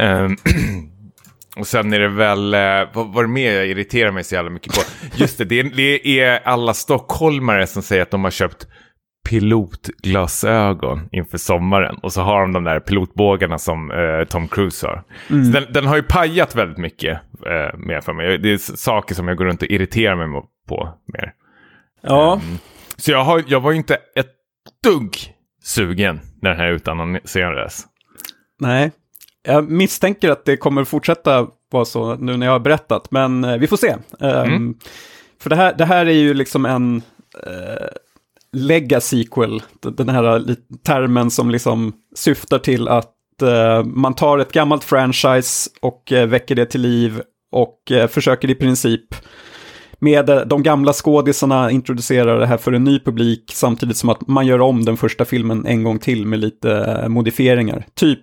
Uh, och sen är det väl, eh, vad var det mer jag irriterar mig så jävla mycket på? Just det, det, det är alla stockholmare som säger att de har köpt pilotglasögon inför sommaren. Och så har de de där pilotbågarna som eh, Tom Cruise har. Mm. Den, den, har ju pajat väldigt mycket eh, mer för mig. Det är saker som jag går runt och irriterar mig på mer. Ja. Um, så jag, har, jag var ju inte ett dugg sugen när den här utannonserades. Nej, jag misstänker att det kommer fortsätta vara så nu när jag har berättat, men eh, vi får se. Um, mm. För det här, det här är ju liksom en legacy-sequel, den här äh, termen som liksom syftar till att äh, man tar ett gammalt franchise och äh, väcker det till liv och försöker i princip med de gamla skådisarna introducera det här för en ny publik samtidigt som att man gör om den första filmen en gång till med lite modifieringar. Typ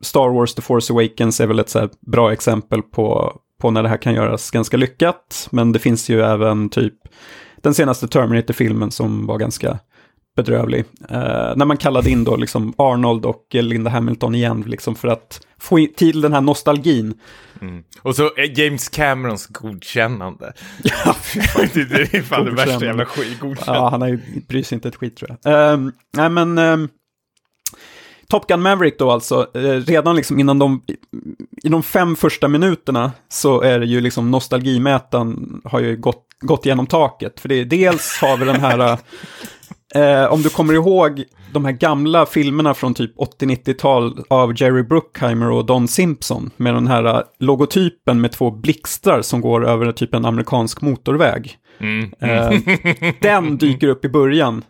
Star Wars The Force Awakens är väl ett så bra exempel på, på när det här kan göras ganska lyckat. Men det finns ju även typ den senaste Terminator-filmen som var ganska bedrövlig. Uh, när man kallade in då liksom Arnold och Linda Hamilton igen liksom för att få till den här nostalgin. Mm. Och så James Camerons godkännande. Ja, det är fan det värsta jävla skit. Ja, han har ju, bryr sig inte ett skit tror jag. Uh, nej men, uh, Top Gun Maverick då alltså, eh, redan liksom innan de, i de fem första minuterna så är det ju liksom nostalgimätaren har ju gått, gått genom taket. För det är dels har vi den här, eh, om du kommer ihåg de här gamla filmerna från typ 80-90-tal av Jerry Bruckheimer och Don Simpson med den här eh, logotypen med två blixtar som går över typ en amerikansk motorväg. Mm. Eh, den dyker upp i början.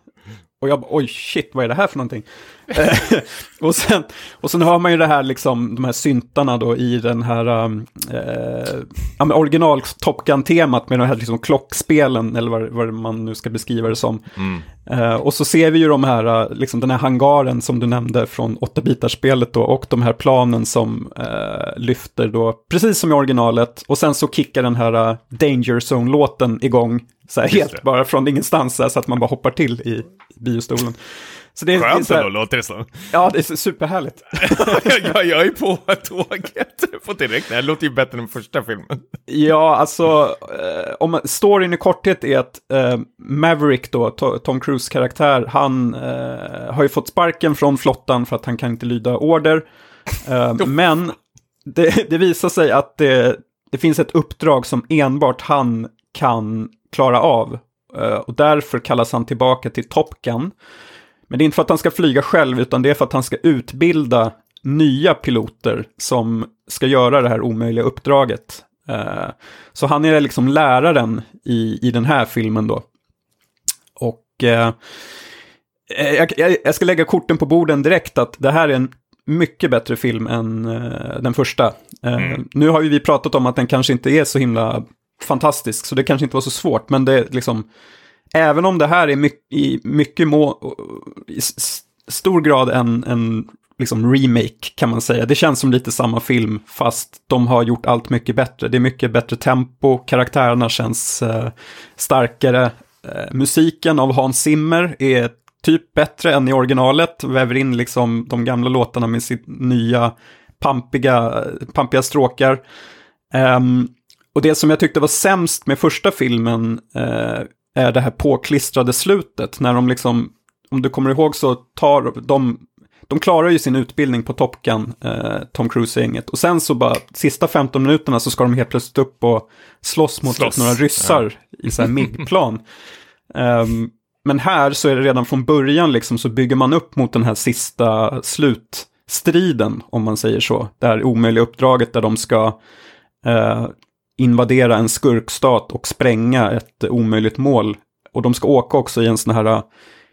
Och jag bara, oj shit, vad är det här för någonting? Eh, och, sen, och sen hör man ju det här, liksom, de här syntarna då i den här um, eh, original Top Gun-temat med de här liksom, klockspelen, eller vad, vad man nu ska beskriva det som. Mm. Eh, och så ser vi ju de här, uh, liksom den här hangaren som du nämnde från 8-bitarspelet då, och de här planen som eh, lyfter då, precis som i originalet. Och sen så kickar den här uh, Danger Zone-låten igång, så här, helt bara från ingenstans, så, här, så att man bara hoppar till i biostolen. Så det är, Skönt ändå, låter det som. Ja, det är superhärligt. jag, jag är på tåget på direkt. Det här låter ju bättre än första filmen. ja, alltså, eh, om storyn i korthet är att eh, Maverick då, Tom Cruise karaktär, han eh, har ju fått sparken från flottan för att han kan inte lyda order. Eh, men det, det, visar sig att det, det finns ett uppdrag som enbart han kan klara av. Eh, och därför kallas han tillbaka till Top Gun. Men det är inte för att han ska flyga själv, utan det är för att han ska utbilda nya piloter som ska göra det här omöjliga uppdraget. Uh, så han är liksom läraren i, i den här filmen då. Och uh, jag, jag, ska lägga korten på borden direkt att det här är en mycket bättre film än den första. Mm. Nu har ju vi pratat om att den kanske inte är så himla fantastisk, så det kanske inte var så svårt, men det är liksom även om det här är mycket, i mycket må, i stor grad en, en liksom remake kan man säga. Det känns som lite samma film fast de har gjort allt mycket bättre. Det är mycket bättre tempo, karaktärerna känns eh, starkare. Eh, musiken av Hans Zimmer är typ bättre än i originalet, väver in liksom de gamla låtarna med sitt nya pampiga, pampiga stråkar. Um, och det som jag tyckte var sämst med första filmen eh, är det här påklistrade slutet. När de liksom, om du kommer ihåg så tar de, de klarar ju sin utbildning på Top Gun, eh, Tom Cruise-gänget. Och sen så bara, sista 15 minuterna så ska de helt plötsligt upp och slåss mot slåss. några ryssar ja. i så här MIG-plan. um, men här så är det redan från början liksom så bygger man upp mot den här sista slut striden, om man säger så. Det här omöjliga uppdraget där de ska eh, invadera en skurkstat och spränga ett omöjligt mål. Och de ska åka också i en sån här uh,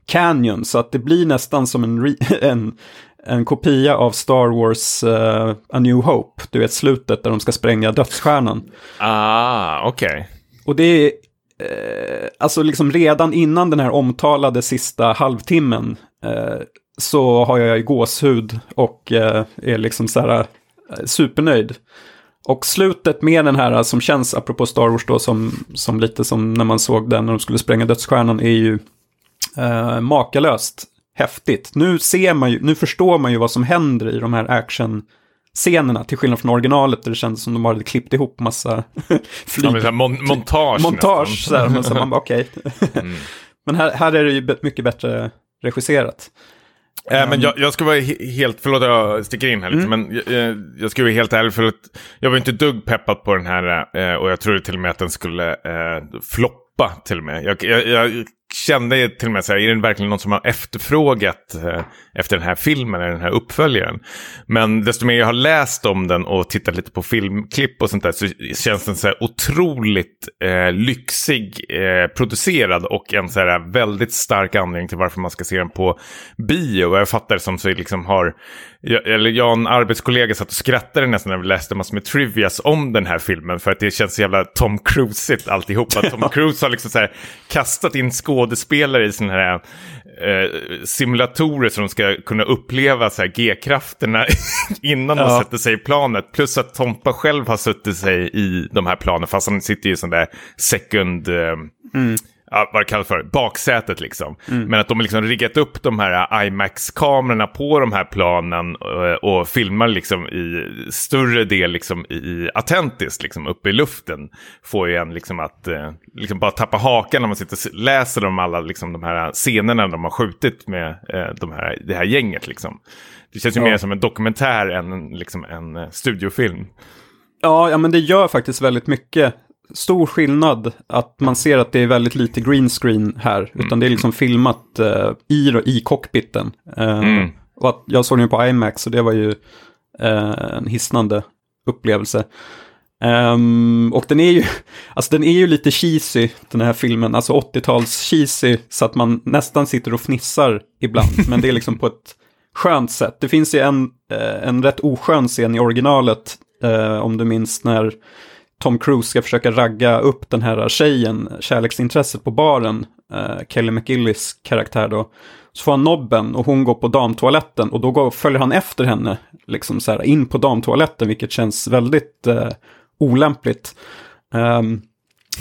canyon, så att det blir nästan som en, en, en kopia av Star Wars uh, A New Hope. Du vet slutet där de ska spränga dödsstjärnan. Ah, okej. Okay. Och det är, eh, alltså liksom redan innan den här omtalade sista halvtimmen eh, så har jag gåshud och eh, är liksom så här eh, supernöjd. Och slutet med den här som känns, apropå Star Wars då, som, som lite som när man såg den när de skulle spränga dödsstjärnan, är ju eh, makalöst häftigt. Nu ser man ju, nu förstår man ju vad som händer i de här action scenerna, till skillnad från originalet där det kändes som de hade klippt ihop massa flyg. Ja, mon montage Montage, så här, men så man bara okej. Okay. mm. Men här, här är det ju mycket bättre regisserat. Äh, men jag, jag, ska vara helt, förlåt jag sticker in här lite, mm. men jag, jag, ska vara helt ärlig för att jag var inte dugg peppad på den här eh, och jag trodde till och med att den skulle eh, floppa till och med. Jag, jag, kände till och med så här, är det verkligen någon som har efterfrågat eh, efter den här filmen, eller den här uppföljaren? Men desto mer jag har läst om den och tittat lite på filmklipp och sånt där så känns den så här otroligt eh, lyxig eh, producerad och en så här väldigt stark anledning till varför man ska se den på bio. Och jag fattar det som så liksom har jag, eller jag och en arbetskollega satt och skrattade nästan när vi läste massor med trivias om den här filmen. För att det känns så jävla Tom Cruise-igt alltihopa. Tom Cruise har liksom så här kastat in skådespelare i sådana här eh, simulatorer som de ska kunna uppleva så här G-krafterna innan ja. de sätter sig i planet. Plus att Tompa själv har suttit sig i de här planen fast han sitter i sån där second... Eh, mm ja, vad det kallas för, baksätet liksom. Mm. Men att de har liksom riggat upp de här IMAX-kamerorna på de här planen och, eh, och filmar liksom i större del liksom i autentiskt, liksom uppe i luften. Får ju en liksom att eh, liksom bara tappa hakan när man sitter och läser om alla liksom de här scenerna de har skjutit med eh, de här, det här gänget liksom. Det känns ju ja. mer som en dokumentär än liksom en studiofilm. Ja, ja, men det gör faktiskt väldigt mycket stor skillnad att man ser att det är väldigt lite green screen här. Mm. Utan det är liksom filmat uh, i, i cockpiten. Uh, mm. Och att jag såg den på IMAX och det var ju uh, en hisnande upplevelse. Um, och den är ju, alltså den är ju lite cheesy, den här filmen, alltså 80-tals cheesy, så att man nästan sitter och fnissar ibland, men det är liksom på ett skönt sätt. Det finns ju en, en rätt oskön scen i originalet, om du minns när Tom Cruise ska försöka ragga upp den här tjejen, kärleksintresset på baren, eh, Kelly McGillis karaktär då. Så får han nobben och hon går på damtoaletten och då går, följer han efter henne, liksom så här in på damtoaletten, vilket känns väldigt eh, olämpligt. Um,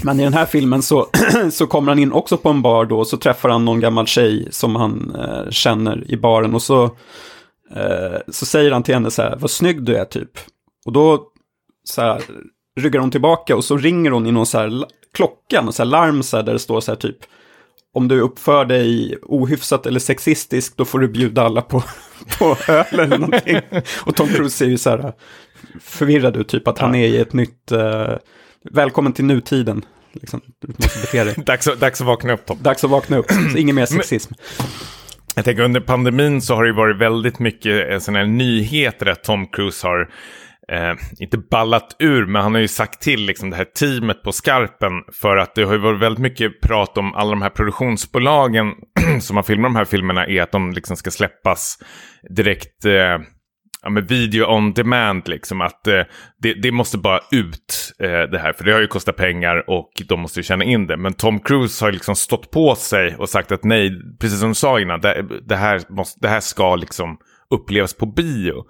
men i den här filmen så, så kommer han in också på en bar då, och så träffar han någon gammal tjej som han eh, känner i baren och så, eh, så säger han till henne så här, vad snygg du är typ. Och då så här, ryggar hon tillbaka och så ringer hon i någon så här klocka, någon så här larm så här, där det står så här typ om du uppför dig ohyfsat eller sexistiskt då får du bjuda alla på, på öl eller någonting. Och Tom Cruise ser ju så här förvirrad ut, typ att han är i ett nytt, uh, välkommen till nutiden. Liksom, du måste bete dig. dags, dags att vakna upp Tom. Dags att vakna upp, ingen mer sexism. Jag tänker under pandemin så har det varit väldigt mycket eh, sådana här nyheter att Tom Cruise har eh, inte ballat ur, men han har ju sagt till liksom, det här teamet på skarpen. För att det har ju varit väldigt mycket prat om alla de här produktionsbolagen som har filmat de här filmerna är att de liksom ska släppas direkt. Eh, ja, med video on demand, liksom att eh, det, det, måste bara ut eh, det här. För det har ju kostat pengar och de måste ju känna in det. Men Tom Cruise har liksom stått på sig och sagt att nej, precis som du sa innan, det, det, här, måste, det här ska liksom upplevs på bio.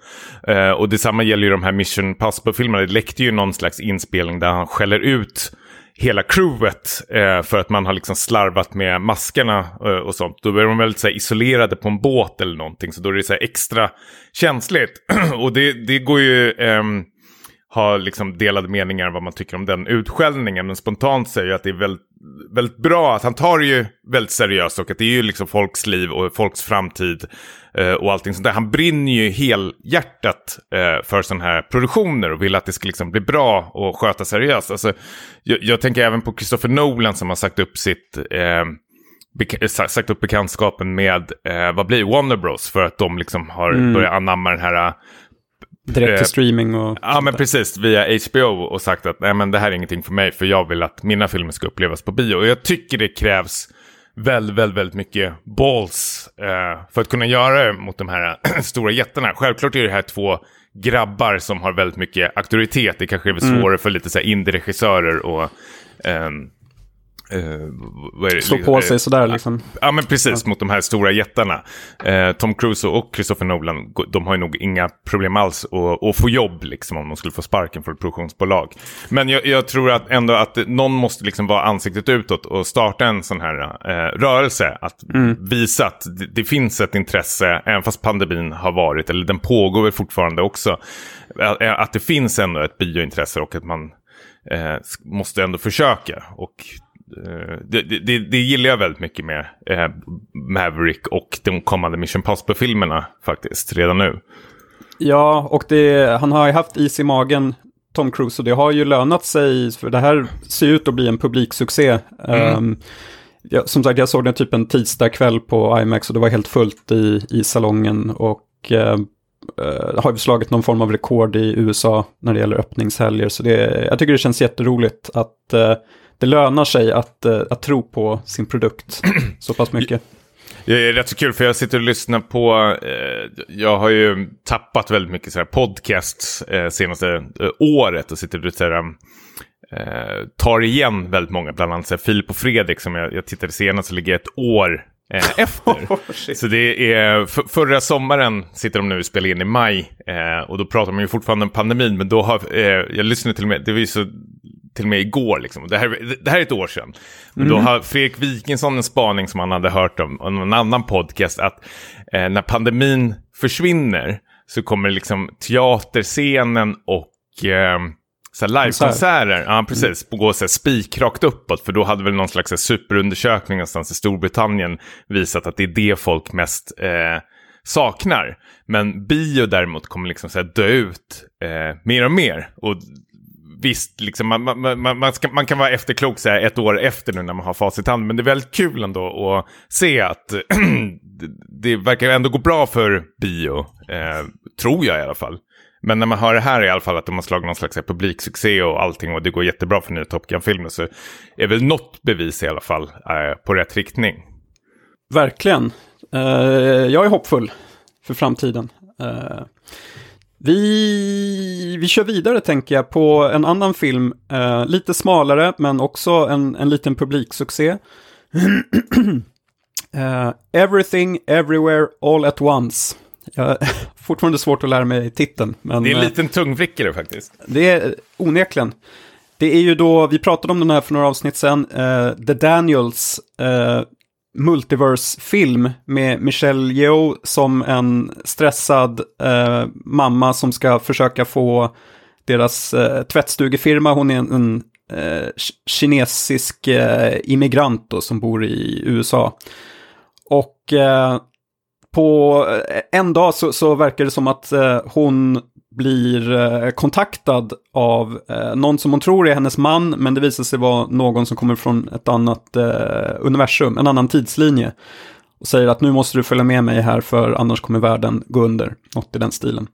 Eh, och detsamma gäller ju de här Mission Possible-filmerna. Det läckte ju någon slags inspelning där han skäller ut hela crewet eh, för att man har liksom slarvat med maskerna eh, och sånt. Då är de väldigt så här, isolerade på en båt eller någonting. Så då är det så här, extra känsligt. och det, det går ju... Um, ha liksom delade meningar vad man tycker om den utskällningen. Men spontant säger jag att det är väldigt, väldigt bra att han tar det ju väldigt seriöst och att det är ju liksom folks liv och folks framtid eh, och allting sånt där. Han brinner ju helhjärtat eh, för sådana här produktioner och vill att det ska liksom bli bra och sköta seriöst. Alltså, jag, jag tänker även på Christopher Nolan som har sagt upp sitt eh, sagt upp bekantskapen med, eh, vad blir Warner Bros. För att de liksom har mm. börjat anamma den här Direkt till streaming och... Ja, men precis. Via HBO och sagt att nej, men det här är ingenting för mig. För jag vill att mina filmer ska upplevas på bio. Och jag tycker det krävs väldigt, väldigt, väldigt mycket balls eh, för att kunna göra det mot de här stora jättarna. Självklart är det här två grabbar som har väldigt mycket auktoritet. Det kanske är svårare mm. för lite så här indie-regissörer och um, Uh, Slå på sig sådär liksom. Ja, men precis, ja. mot de här stora jättarna. Uh, Tom Cruise och Christopher Nolan, de har ju nog inga problem alls att, att få jobb liksom, om de skulle få sparken från ett produktionsbolag. Men jag, jag, tror att ändå att någon måste liksom vara ansiktet utåt och starta en sån här uh, rörelse. Att mm. visa att det, det, finns ett intresse, även fast pandemin har varit, eller den pågår väl fortfarande också. Att, att det finns ändå ett biointresse och att man måste ändå försöka. Och Eh, det, det, det, gillar jag väldigt mycket med eh, Maverick och de kommande Mission Possible-filmerna faktiskt, redan nu. Ja, och det, han har ju haft is i magen, Tom Cruise, och det har ju lönat sig, för det här ser ut att bli en publiksuccé. Mm. Um, ja, som sagt, jag såg den typ en tisdag kväll på IMAX och det var helt fullt i, i salongen. Och uh, uh, har ju slagit någon form av rekord i USA när det gäller öppningshelger. Så det, jag tycker det känns jätteroligt att uh, det lönar sig att, eh, att tro på sin produkt så pass mycket. Det är rätt så kul för jag sitter och lyssnar på, eh, jag har ju tappat väldigt mycket så här podcasts eh, senaste eh, året och sitter och så här, eh, tar igen väldigt många, bland annat så här, Filip och Fredrik som jag, jag tittade senast så ligger ett år eh, efter. Oh, så det är, för, förra sommaren sitter de nu och spelar in i maj eh, och då pratar man ju fortfarande om pandemin men då har, eh, jag lyssnade till och med, det var ju så till och med igår. Liksom. Det, här, det här är ett år sedan. Men mm. Då har Fredrik Wikingsson en spaning som han hade hört om, om en annan podcast. Att eh, när pandemin försvinner så kommer liksom teaterscenen och eh, livekonserter, ja precis, mm. gå så spikrakt uppåt. För då hade väl någon slags superundersökning någonstans i Storbritannien visat att det är det folk mest eh, saknar. Men bio däremot kommer liksom så dö ut eh, mer och mer. Och visst, liksom, man, man, man, ska, man, kan vara efterklok så här, ett år efter nu när man har facit i hand. Men det är väldigt kul ändå att se att det verkar ändå gå bra för bio. Eh, tror jag i alla fall. Men när man hör det här i alla fall att de har slagit någon slags publiksuccé och allting och det går jättebra för nya Top Gun-filmer så är väl något bevis i alla fall eh, på rätt riktning. Verkligen. Eh, jag är hoppfull för framtiden. Eh, vi, vi kör vidare tänker jag på en annan film, uh, lite smalare men också en, en liten publiksuccé. uh, Everything, Everywhere, All at Once. Jag fortfarande svårt att lära mig titeln. Men, det är en liten tungvrickare faktiskt. Det är onekligen. Det är ju då, vi pratade om den här för några avsnitt sedan, uh, The Daniels multiverse-film med Michelle Yeoh som en stressad eh, mamma som ska försöka få deras eh, tvättstugefirma, hon är en, en eh, kinesisk eh, immigrant då, som bor i USA. Och eh, på eh, en dag så, så verkar det som att eh, hon blir eh, kontaktad av eh, någon som hon tror är hennes man, men det visar sig vara någon som kommer från ett annat eh, universum, en annan tidslinje. Och säger att nu måste du följa med mig här för annars kommer världen gå under, något i den stilen.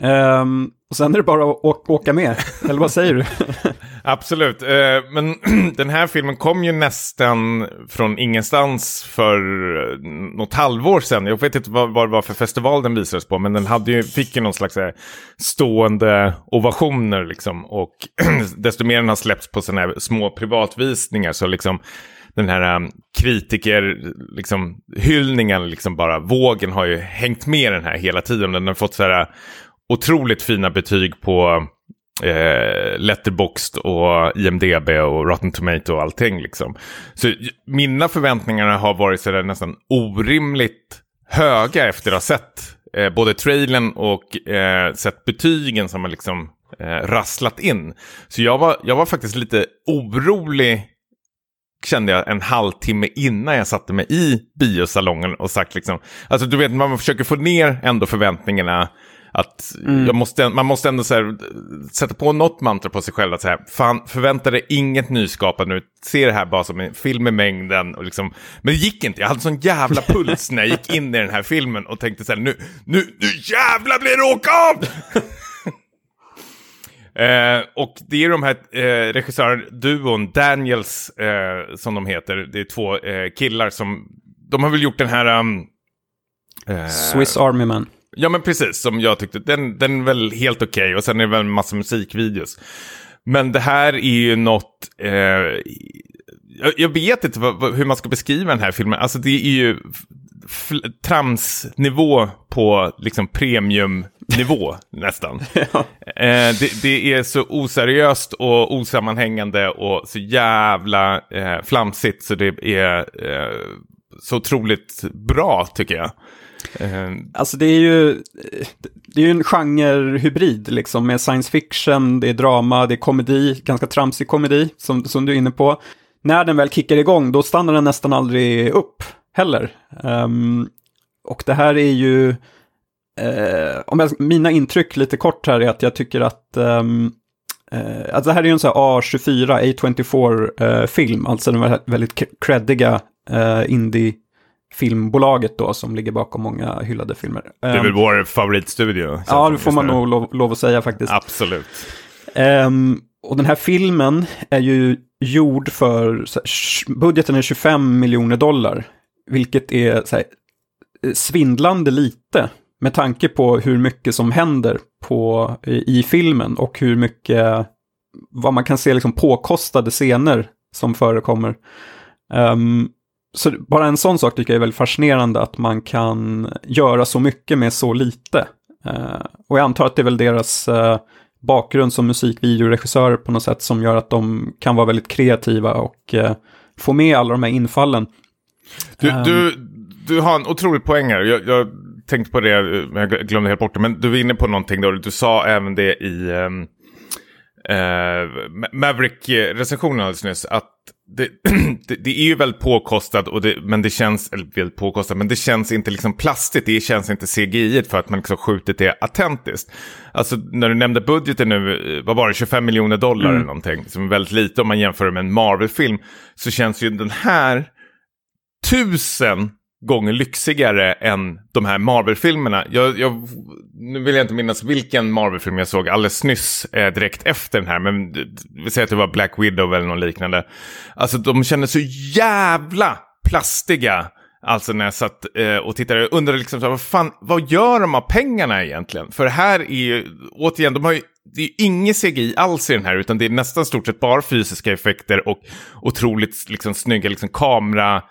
Um, och sen är det bara att åka med, eller vad säger du? Absolut, eh, men den här filmen kom ju nästan från ingenstans för eh, något halvår sedan. Jag vet inte vad, det var för festival den visades på, men den hade ju, fick ju någon slags eh, stående ovationer liksom. Och desto mer den har släppts på sådana här små privatvisningar så liksom den här um, liksom, hyllningen, liksom bara vågen har ju hängt med den här hela tiden. Den har fått så här otroligt fina betyg på eh, Letterboxd och IMDB och Rotten Tomato och allting liksom. Så mina förväntningar har varit sådär nästan orimligt höga efter att ha sett eh, både trailern och eh, sett betygen som har liksom eh, rasslat in. Så jag var, jag var faktiskt lite orolig kände jag en halvtimme innan jag satte mig i biosalongen och sagt liksom, alltså du vet man försöker få ner ändå förväntningarna att jag måste, man måste ändå här, sätta på något mantra på sig själv. Att så här, fan, förvänta dig inget nyskapande nu. Se det här bara som en film i mängden. Och liksom, men det gick inte. Jag hade sån jävla puls när jag gick in i den här filmen och tänkte så här, nu, nu, nu jävlar blir det åka av! Eh, och det är de här eh, regissörduon, Daniels, eh, som de heter. Det är två eh, killar som, de har väl gjort den här... Um, eh, Swiss Army Man. Ja men precis, som jag tyckte. Den, den är väl helt okej okay. och sen är det väl en massa musikvideos. Men det här är ju något... Eh, jag, jag, vet inte vad, vad, hur man ska beskriva den här filmen. Alltså det är ju tramsnivå på liksom premiumnivå nästan. ja. eh, det, det, är så oseriöst och osammanhängande och så jävla eh, flamsigt så det är eh, så otroligt bra tycker jag. Eh, alltså det är ju, det är ju en genrehybrid liksom med science fiction, det är drama, det är komedi, ganska tramsig komedi som, som du är inne på. När den väl kickar igång då stannar den nästan aldrig upp heller. Um, och det här är ju, uh, om jag, mina intryck lite kort här är att jag tycker att um, uh, alltså det här är ju en sån här A24, A24-film, uh, alltså den väldigt creddiga uh, indie filmbolaget då som ligger bakom många hyllade filmer. Det är väl um, vår favoritstudio. Ja, det får man nog lov, lov, att säga faktiskt. Absolut. Um, och den här filmen är ju gjord för, budgeten är 25 miljoner dollar. Vilket är här, svindlande lite med tanke på hur mycket som händer på, i, i filmen och hur mycket, vad man kan se liksom påkostade scener som förekommer. Um, så bara en sån sak tycker jag är väldigt fascinerande att man kan göra så mycket med så lite. Uh, och jag antar att det är väl deras uh, bakgrund som musikvideoregissörer på något sätt som gör att de kan vara väldigt kreativa och uh, få med alla de här infallen. Du, um, du, du har en otrolig poäng här. Jag, jag tänkte på det, men jag glömde helt bort det. Men du var inne på någonting då. Du sa även det i um, uh, Maverick-recensionen alldeles nyss. Att det, det, det, är ju väldigt påkostat, och det, men det känns, eller väldigt påkostat, men det känns inte liksom plastigt, det känns inte CGI för att man liksom skjutit det autentiskt. Alltså när du nämnde budgeten nu, vad var det, 25 miljoner dollar mm. eller någonting, som är väldigt lite om man jämför med en Marvel-film, så känns ju den här tusen gånger lyxigare än de här Marvel-filmerna. Jag, jag, nu vill jag inte minnas vilken Marvel-film jag såg alldeles nyss eh, direkt efter den här, men vi säger att det var Black Widow eller något liknande. Alltså de kändes så jävla plastiga. Alltså när jag satt eh, och tittade, jag undrade liksom, vad fan, vad gör de av pengarna egentligen? För här är ju, återigen, de har ju, det är inget CGI alls i den här, utan det är nästan stort sett bara fysiska effekter och otroligt liksom snygga liksom kamera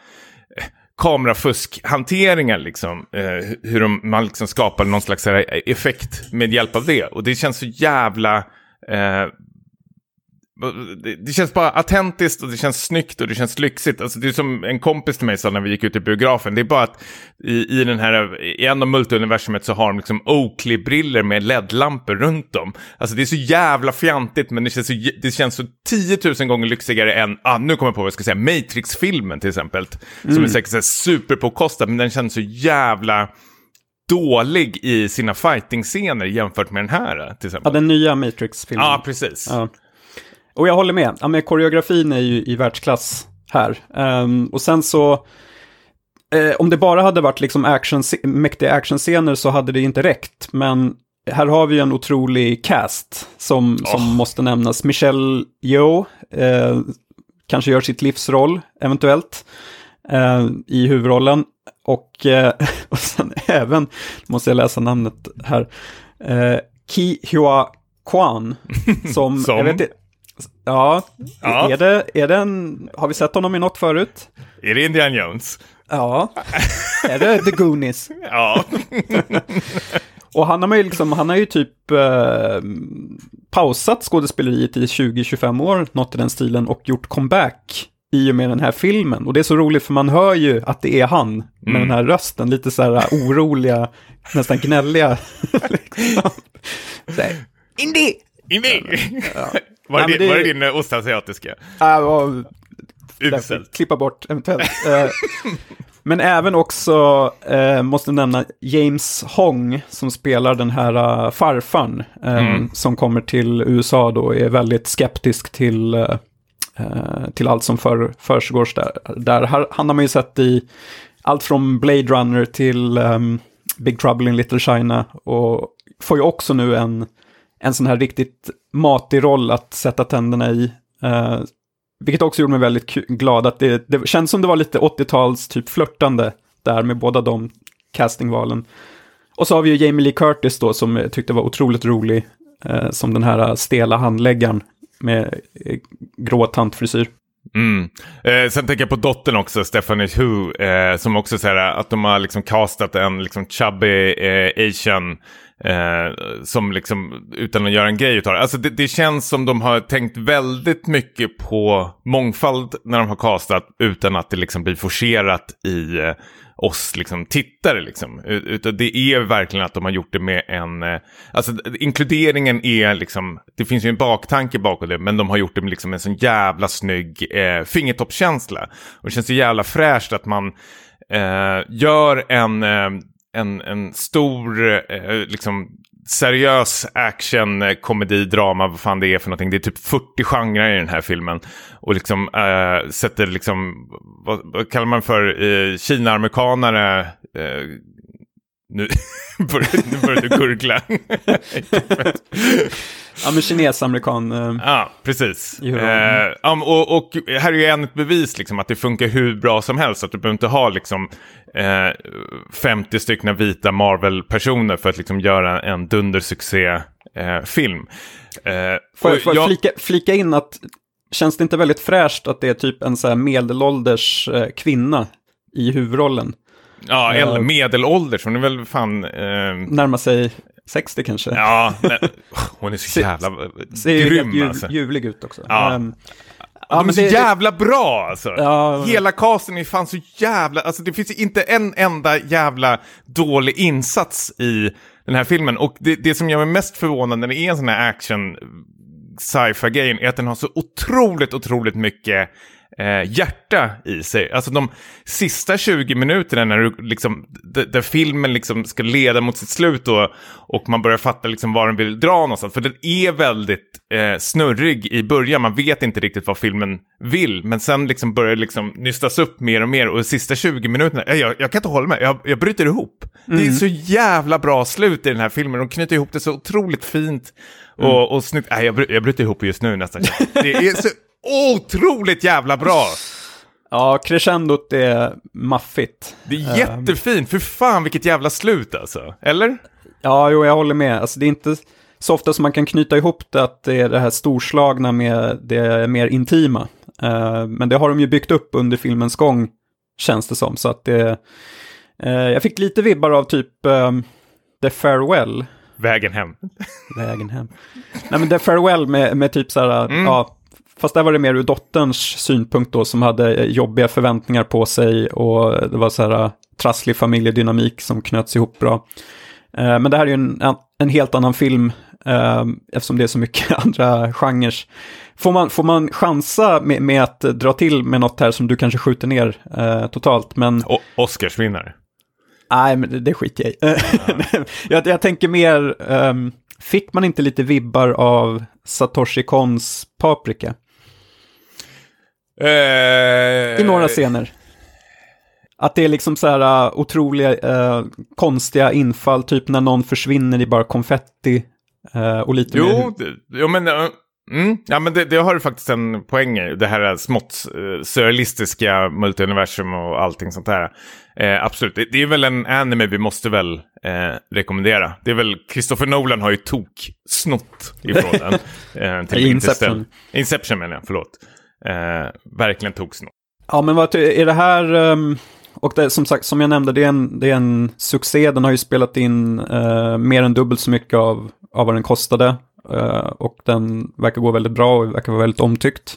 kamerafuskhanteringar, liksom. Eh, hur de, man liksom skapar någon slags eh, effekt med hjälp av det. Och det känns så jävla... Eh, det känns bara autentiskt och det känns snyggt och det känns lyxigt. Alltså det är som en kompis till mig sa när vi gick ut i biografen. Det är bara att i, i den här, i en av multiuniversumet så har de liksom Oakley-briller med LED-lampor runt dem. Alltså det är så jävla fjantigt men det känns så, det känns så 10 000 gånger lyxigare än, ah, nu kommer jag på vad jag ska säga, Matrix-filmen till exempel. Mm. Som är säkert superpåkostad men den känns så jävla dålig i sina fighting-scener jämfört med den här till exempel. Ja, den nya Matrix-filmen. Ja, precis. Ja. Och jag håller med. Ja, men koreografin är ju i världsklass här. Um, och sen så, eh, om det bara hade varit liksom action, mäktiga actionscener så hade det inte räckt. Men här har vi en otrolig cast som, oh. som måste nämnas. Michelle Yeoh, eh, kanske gör sitt livsroll eventuellt eh, i huvudrollen. Och, eh, och sen även, måste jag läsa namnet här, eh, Ki Hua Kwan. Som, som? Jag vet, Ja, ja. Är, det, är det en, har vi sett honom i något förut? Är det Indiana Jones? Ja, är det The Goonies? ja. Och han har ju liksom, han har ju typ eh, pausat skådespeleriet i 20-25 år, något i den stilen, och gjort comeback i och med den här filmen. Och det är så roligt för man hör ju att det är han med mm. den här rösten, lite så här oroliga, nästan gnälliga. liksom. Indy! Indy! Ja. Var, Nej, det, det, var det din ostasiatiska? Ja, Uselt. Klippa bort eventuellt. uh, Men även också, eh, måste nämna, James Hong som spelar den här uh, farfan. Eh, Mm. Som kommer till USA då och är väldigt skeptisk till, eh, eh, till allt som för, försiggår där. där. Här- Han har man ju sett i allt från Blade Runner till ehm, Big Trouble in Little China. Och får ju också nu en, en sån här riktigt matig roll att sätta tänderna i. Eh, vilket också gjorde mig väldigt glad att det, det känns som det var lite 80-tals typ flörtande där med båda de castingvalen. Och så har vi ju Jamie Lee Curtis då som jag tyckte var otroligt rolig eh, som den här stela handläggaren med eh, grå tantfrisyr. Mm. Eh, sen tänker jag på dottern också, Stephanie Hu, eh, som också säger att de har liksom castat en liksom chubby eh, asian eh, som liksom, utan att göra en grej utav det. Alltså det, det känns som de har tänkt väldigt mycket på mångfald när de har castat utan att det liksom blir forcerat i eh, oss liksom tittare liksom. Utan det är verkligen att de har gjort det med en, eh, alltså inkluderingen är liksom, det finns ju en baktanke bakom det, men de har gjort det med liksom en sån jävla snygg eh, fingertoppskänsla. Och det känns så jävla fräscht att man eh, gör en, eh, en, en stor, eh, liksom seriös action, eh, komedi, drama, vad fan det är för någonting. Det är typ 40 genrer i den här filmen. Och liksom eh, sätter liksom, vad, vad kallar man för, eh, Kina-amerikanare, eh, nu börjar nu börjar du gurgla. Ja, men kines-amerikan. Eh, Ja, precis. Eh, men och, och här är ju än ett bevis liksom, att det funkar hur bra som helst. Att du behöver inte ha liksom, eh, 50 stycken vita Marvel-personer för att liksom, göra en dundersuccé-film. Eh, får och jag, får jag flika, flika in att känns det inte väldigt fräscht att det är typ en så här medelålders eh, kvinna i huvudrollen? Ja, Eh, eller medelålders, hon är väl fan... Eh, Närmar sig 60 kanske. ja, men, hon är så jävla Ser ju grym helt ljuv, alltså. ljuvlig ut också. Ja. Ehm, Ja, de är så det- jävla bra alltså. Ja. Hela casten är fan så jävla... Alltså det finns inte en enda jävla dålig insats i den här filmen. Och det, det som gör mig mest förvånad när det är en sån här action sci-fi grejen är att den har så otroligt, otroligt mycket eh, hjärta i sig. Alltså de sista 20 minuterna när du liksom, där filmen liksom ska leda mot sitt slut och, och man börjar fatta liksom var den vill dra någonstans. För den är väldigt eh, snurrig i början, man vet inte riktigt vad filmen vill. Men sen liksom börjar det liksom nystas upp mer och mer och de sista 20 minuterna, jag, jag, jag kan inte hålla mig, jag, jag bryter ihop. Det är så jävla bra slut i den här filmen, de knyter ihop det så otroligt fint. Och, och snyggt, nej jag, bry- jag bryter ihop just nu nästan. Det är så otroligt jävla bra. Ja, crescendot är maffigt. Det är jättefint, för fan vilket jävla slut alltså. Eller? Ja, jo, jag håller med. Alltså, det är inte så ofta som man kan knyta ihop det att det är det här storslagna med det mer intima. Eh, men det har de ju byggt upp under filmens gång, känns det som. Så att det... eh, jag fick lite vibbar av typ ehm, The Farewell, Vägen hem. vägen hem. Nej, men The Farewell med, med typ så här, ja, fast där var det mer ur dotterns synpunkt då, som hade eh, jobbiga förväntningar på sig och det var så här trasslig familjedynamik som knöts ihop bra. Eh, Men det här är ju en, en, helt annan film eh, eftersom det är så mycket andra genrer. Får man, får man chansa med, med att dra till med något här som du kanske skjuter ner eh, totalt, men O- Oscarsvinnare. nej, men det, det skiter jag i. jag, jag tänker mer, ehm, fick man inte lite vibbar av Satoshi Kons Paprika Eh, i några scener? Att det är liksom så här uh, otroliga, uh, konstiga infall, typ när någon försvinner i bara konfetti. uh, och lite mer... Jo, det, jo men, eh, mm, ja, men det, det har du faktiskt en poäng i. Det här smått uh, surrealistiska multiuniversum och allting sånt där. Eh, absolut, det, det är väl en anime vi måste väl eh, rekommendera. Det är väl, Christopher Nolan har ju tok snott ifrån den. Eh, till. Inception. Inception menar jag, förlåt. Eh, verkligen tog snor. Ja, men vad är det här... Ehm, och det, som sagt, som jag nämnde, det är en, det är en succé. Den har ju spelat in eh, mer än dubbelt så mycket av, av vad den kostade. Eh, och den verkar gå väldigt bra och verkar vara väldigt omtyckt.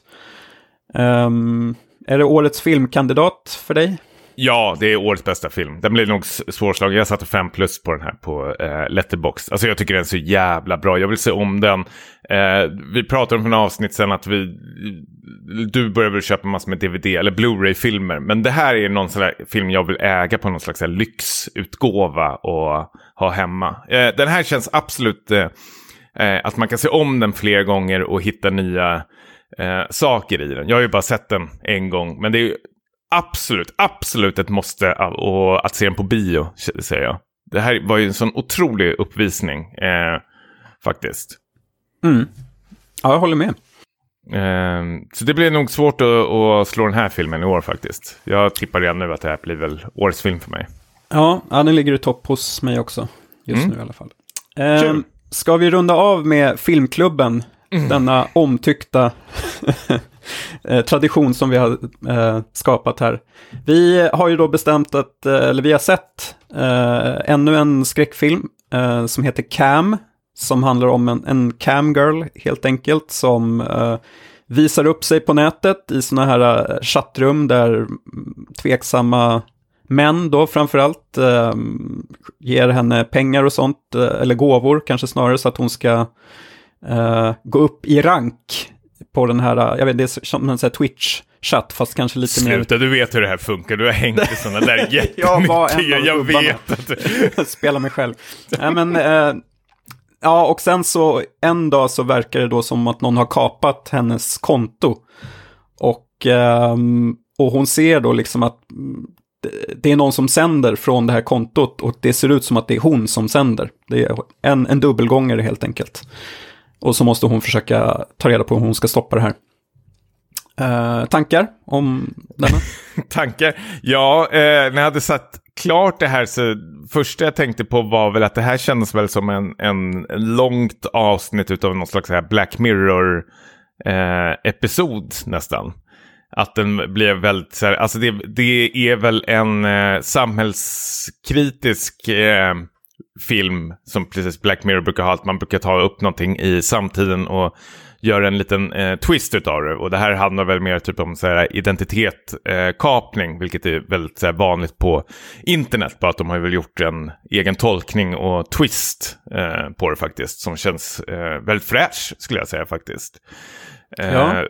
Ehm, är det årets filmkandidat för dig? Ja, det är årets bästa film. Den blir nog svårslagen. Jag satte 5 plus på den här på eh, Letterbox. Alltså jag tycker den är så jävla bra. Jag vill se om den. Eh, vi pratade om för några avsnitt sen att vi... Du börjar väl köpa massor med DVD eller Blu-ray-filmer. Men det här är någon sån där film jag vill äga på någon slags här lyxutgåva och ha hemma. Eh, den här känns absolut... Eh, eh, att man kan se om den fler gånger och hitta nya eh, saker i den. Jag har ju bara sett den en gång, men det är absolut, absolut ett måste och att se den på bio, säger jag. Det här var ju en sån otrolig uppvisning, eh, faktiskt. Mm. Ja, jag håller med. Eh, så det blir nog svårt att, att slå den här filmen i år faktiskt. Jag tippar redan nu att det här blir väl årets film för mig. Ja, ja den ligger i topp hos mig också. Just Mm. nu i alla fall. Eh, Kul. ska vi runda av med filmklubben? Denna omtyckta Eh, tradition som vi har eh, skapat här. Vi har ju då bestämt att, eh, eller vi har sett eh, ännu en skräckfilm eh, som heter Cam. Som handlar om en, en cam girl helt enkelt som eh, visar upp sig på nätet i sådana här eh, chattrum där mm, tveksamma män då framförallt eh, ger henne pengar och sånt, eh, eller gåvor kanske snarare, så att hon ska eh, gå upp i rank på den här, eh, jag vet det är som en sån här Twitch-chatt, fast kanske lite mer Sluta, du vet hur det här funkar. Du har hängt i sådana där jättemycket. Jag var en av jag vet att du... spela mig själv. Nej, men, eh, ja, och sen så en dag så verkar det då som att någon har kapat hennes konto. Och, ehm, och hon ser då liksom att det- det är någon som sänder från det här kontot och det ser ut som att det är hon som sänder. Det är en, en dubbelgångare helt enkelt. Och så måste hon försöka ta reda på hur hon ska stoppa det här. Eh, tankar om denna? Tankar? Ja, eh, när jag hade satt klart det här så första jag tänkte på var väl att det här kändes väl som en, en långt avsnitt utav någon slags här Black Mirror eh, episod nästan. Att den blev väldigt så här, alltså det, det är väl en eh, samhällskritisk eh, film som precis Black Mirror brukar ha, att man brukar ta upp någonting i samtiden och göra en liten eh, twist utav det. Och det här handlar väl mer typ om så här, identitetskapning, eh, kapning, vilket är väldigt så här, vanligt på internet. Bara att de har väl gjort en egen tolkning och twist eh, på det faktiskt, som känns eh, väldigt fräsch skulle jag säga faktiskt. Eh, Ja.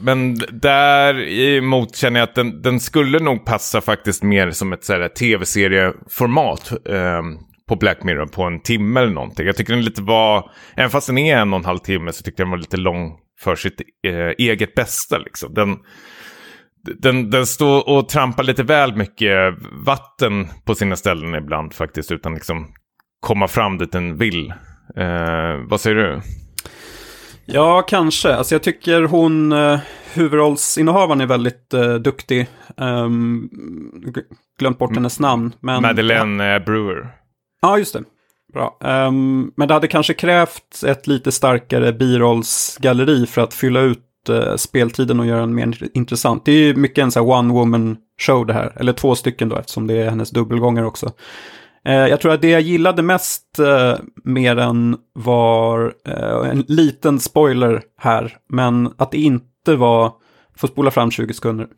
Men däremot känner jag att den, den skulle nog passa faktiskt mer som ett tv-serieformat eh, på Black Mirror på en timme eller någonting. Jag tycker den lite var, även fast den är en och en halv timme så tyckte jag den var lite lång för sitt eh, eget bästa. Liksom. Den, den, den står och trampar lite väl mycket vatten på sina ställen ibland faktiskt utan liksom komma fram dit den vill. Eh, vad säger du? Ja, kanske. Alltså jag tycker hon, eh, huvudrollsinnehavaren är väldigt eh, duktig. Um, glömt bort hennes namn. Men, Madeleine eh, Brewer. Ja, just det. Bra. Um, men det hade kanske krävt ett lite starkare birollsgalleri för att fylla ut uh, speltiden och göra den mer intressant. Det är ju mycket en sån här one woman show det här. Eller två stycken då, eftersom det är hennes dubbelgångar också. Uh, jag tror att det jag gillade mest eh, uh, med den var en liten spoiler här, men att det inte var, får spola fram 20 sekunder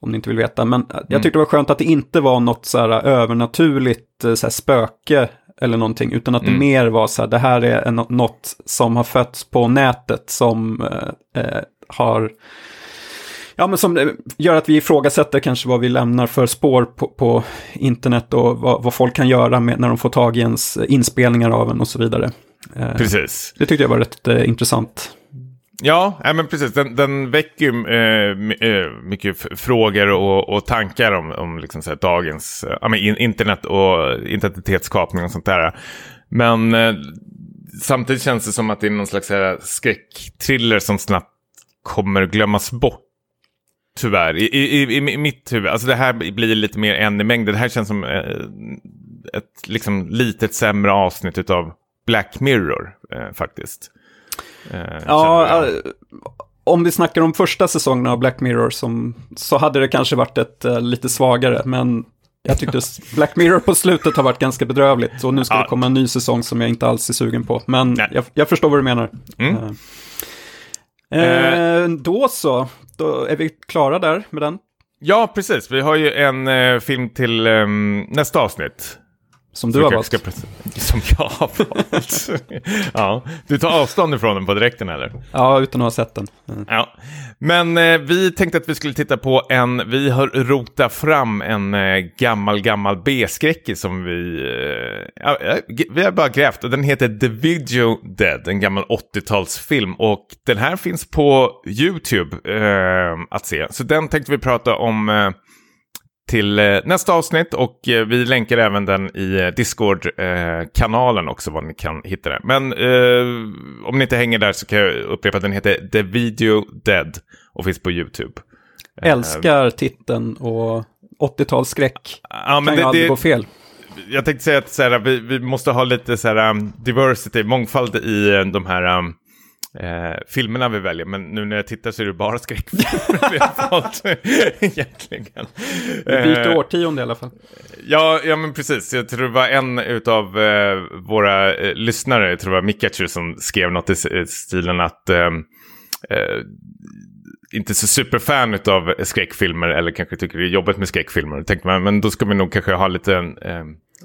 om ni inte vill veta, men jag tyckte det var skönt att det inte var något så här övernaturligt eh, så här spöke eller någonting, utan att det mer var så här, det här är en, något som har fötts på nätet som eh, eh, har Ja, men som eh, gör att vi ifrågasätter kanske vad vi lämnar för spår på, på internet och vad, vad folk kan göra med, när de får tag i ens inspelningar av en och så vidare. Precis. det tyckte jag var rätt eh, intressant. Ja, äh, men precis. Den, den väcker ju äh, mycket frågor och, och tankar om, om liksom så här, dagens äh, internet och identitetskapning och sånt där. Men äh, samtidigt känns det som att det är någon slags här, skräckthriller som snabbt kommer glömmas bort. Tyvärr, i, i, i, i mitt huvud. Alltså det här blir lite mer en i mängden. Det här känns som eh, ett liksom litet sämre avsnitt av Black Mirror eh, faktiskt. Eh, Ja, eh, om vi snackar om första säsongen av Black Mirror som, så hade det kanske varit ett eh, lite svagare, men jag tyckte Black Mirror på slutet har varit ganska bedrövligt. Och nu ska Ja. det komma en ny säsong som jag inte alls är sugen på. Men jag, jag förstår vad du menar. Mm. Eh, eh, då så, då är vi klara där med den. Ja, precis. Vi har ju en film till eh, nästa avsnitt. Som du har Vi valt. ska Som jag har valt. ja. Du tar avstånd ifrån den på direkten eller? Ja, utan att ha sett den. Mm. Ja. Men eh, vi tänkte att vi skulle titta på en, vi har rotat fram en eh, gammal, gammal B-skräckis som vi, eh, vi har bara grävt och den heter The Video Dead, en gammal 80-talsfilm och den här finns på YouTube eh, att se. Så den tänkte vi prata om eh, till eh, nästa avsnitt och eh, vi länkar även den i eh, Discord-kanalen också var ni kan hitta den. Men eh, om ni inte hänger där så kan jag upprepa att den heter The Video Dead och finns på YouTube. Älskar titeln och 80-talsskräck. Ja, Kan ju aldrig det, gå fel. jag tänkte säga att så här, vi, vi måste ha lite så här, um, diversity, mångfald i eh, de här um, eh, filmerna vi väljer. Men nu när jag tittar så är det bara skräckfilmer vi har valt egentligen. Vi byter Eh, årtionde i alla fall. Ja, ja, men precis. Jag tror det var en av eh, våra eh, lyssnare, jag tror det var Mikachu, som skrev något i i stilen att eh, eh, inte så superfan av skräckfilmer eller kanske tycker det är jobbigt med skräckfilmer. Då tänkte man, men då ska vi nog kanske ha lite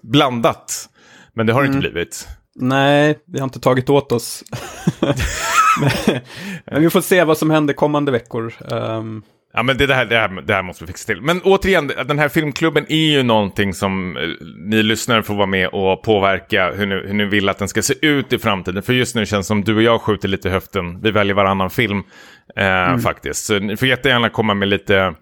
blandat. Men det har det inte blivit. Nej, vi har inte tagit åt oss. men, men vi får se vad som händer kommande veckor. Ehm, Ja, men det, här, det, här, det här måste vi fixa till. Men återigen, den här filmklubben är ju någonting som eh, ni lyssnare får vara med och påverka hur ni, hur ni vill att den ska se ut i framtiden. För just nu känns det som du och jag skjuter lite i höften. Vi väljer varannan film eh, faktiskt. Så ni får jättegärna komma med lite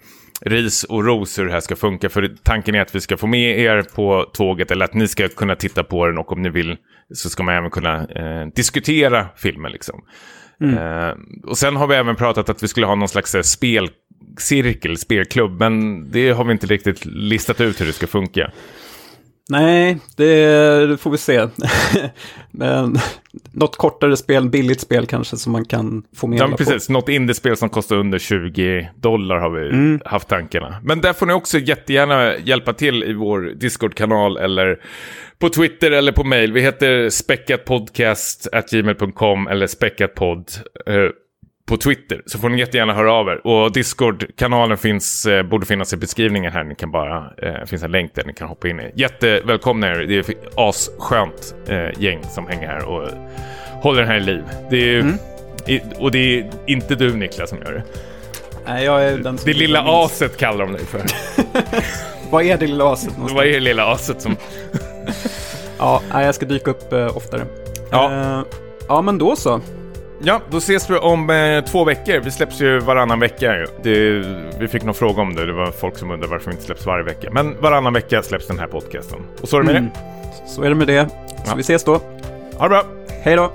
ris och ros hur det här ska funka. För tanken är att vi ska få med er på tåget eller att ni ska kunna titta på den och om ni vill så ska man även kunna eh, diskutera filmen liksom. Eh, och sen har vi även pratat att vi skulle ha någon slags eh, spelcirkel, spelklubb, men det har vi inte riktigt listat ut hur det ska funka. nej, det, får vi se. men något kortare spel, billigt spel kanske, som man kan få med Ja, men på. precis. Något indiespel som kostar under 20 dollar har vi haft tankarna. Men där får ni också jättegärna hjälpa till i vår Discord-kanal eller på Twitter eller på mail. Vi heter speckatpodcast.gmail.com eller speckatpodd eh, på Twitter. Så får ni jättegärna höra av er. Och Discord-kanalen finns, eh, borde finnas i beskrivningen här. Ni kan bara, eh, finns en länk där ni kan hoppa in i. Jättevälkomna er. Det är ett asskönt eh, gäng som hänger här och håller den här i liv. Det är ju... I, och det är inte du Niklas som gör det. Nej, jag är den som Det lilla aset kallar de dig för. Vad är det lilla aset någonstans? Vad är det lilla aset som... Ja, jag ska dyka upp eh, oftare. Ja. Eh, ja, men då så. Ja, då ses vi om eh, två veckor. Vi släpps ju varannan vecka. Det, vi fick någon fråga om det. Det var folk som undrade varför vi inte släpps varje vecka. Men varannan vecka släpps den här podcasten. Och så är det med Mm. Så är det med det. Så Ja. vi ses då. det. Ha det bra! Hej då!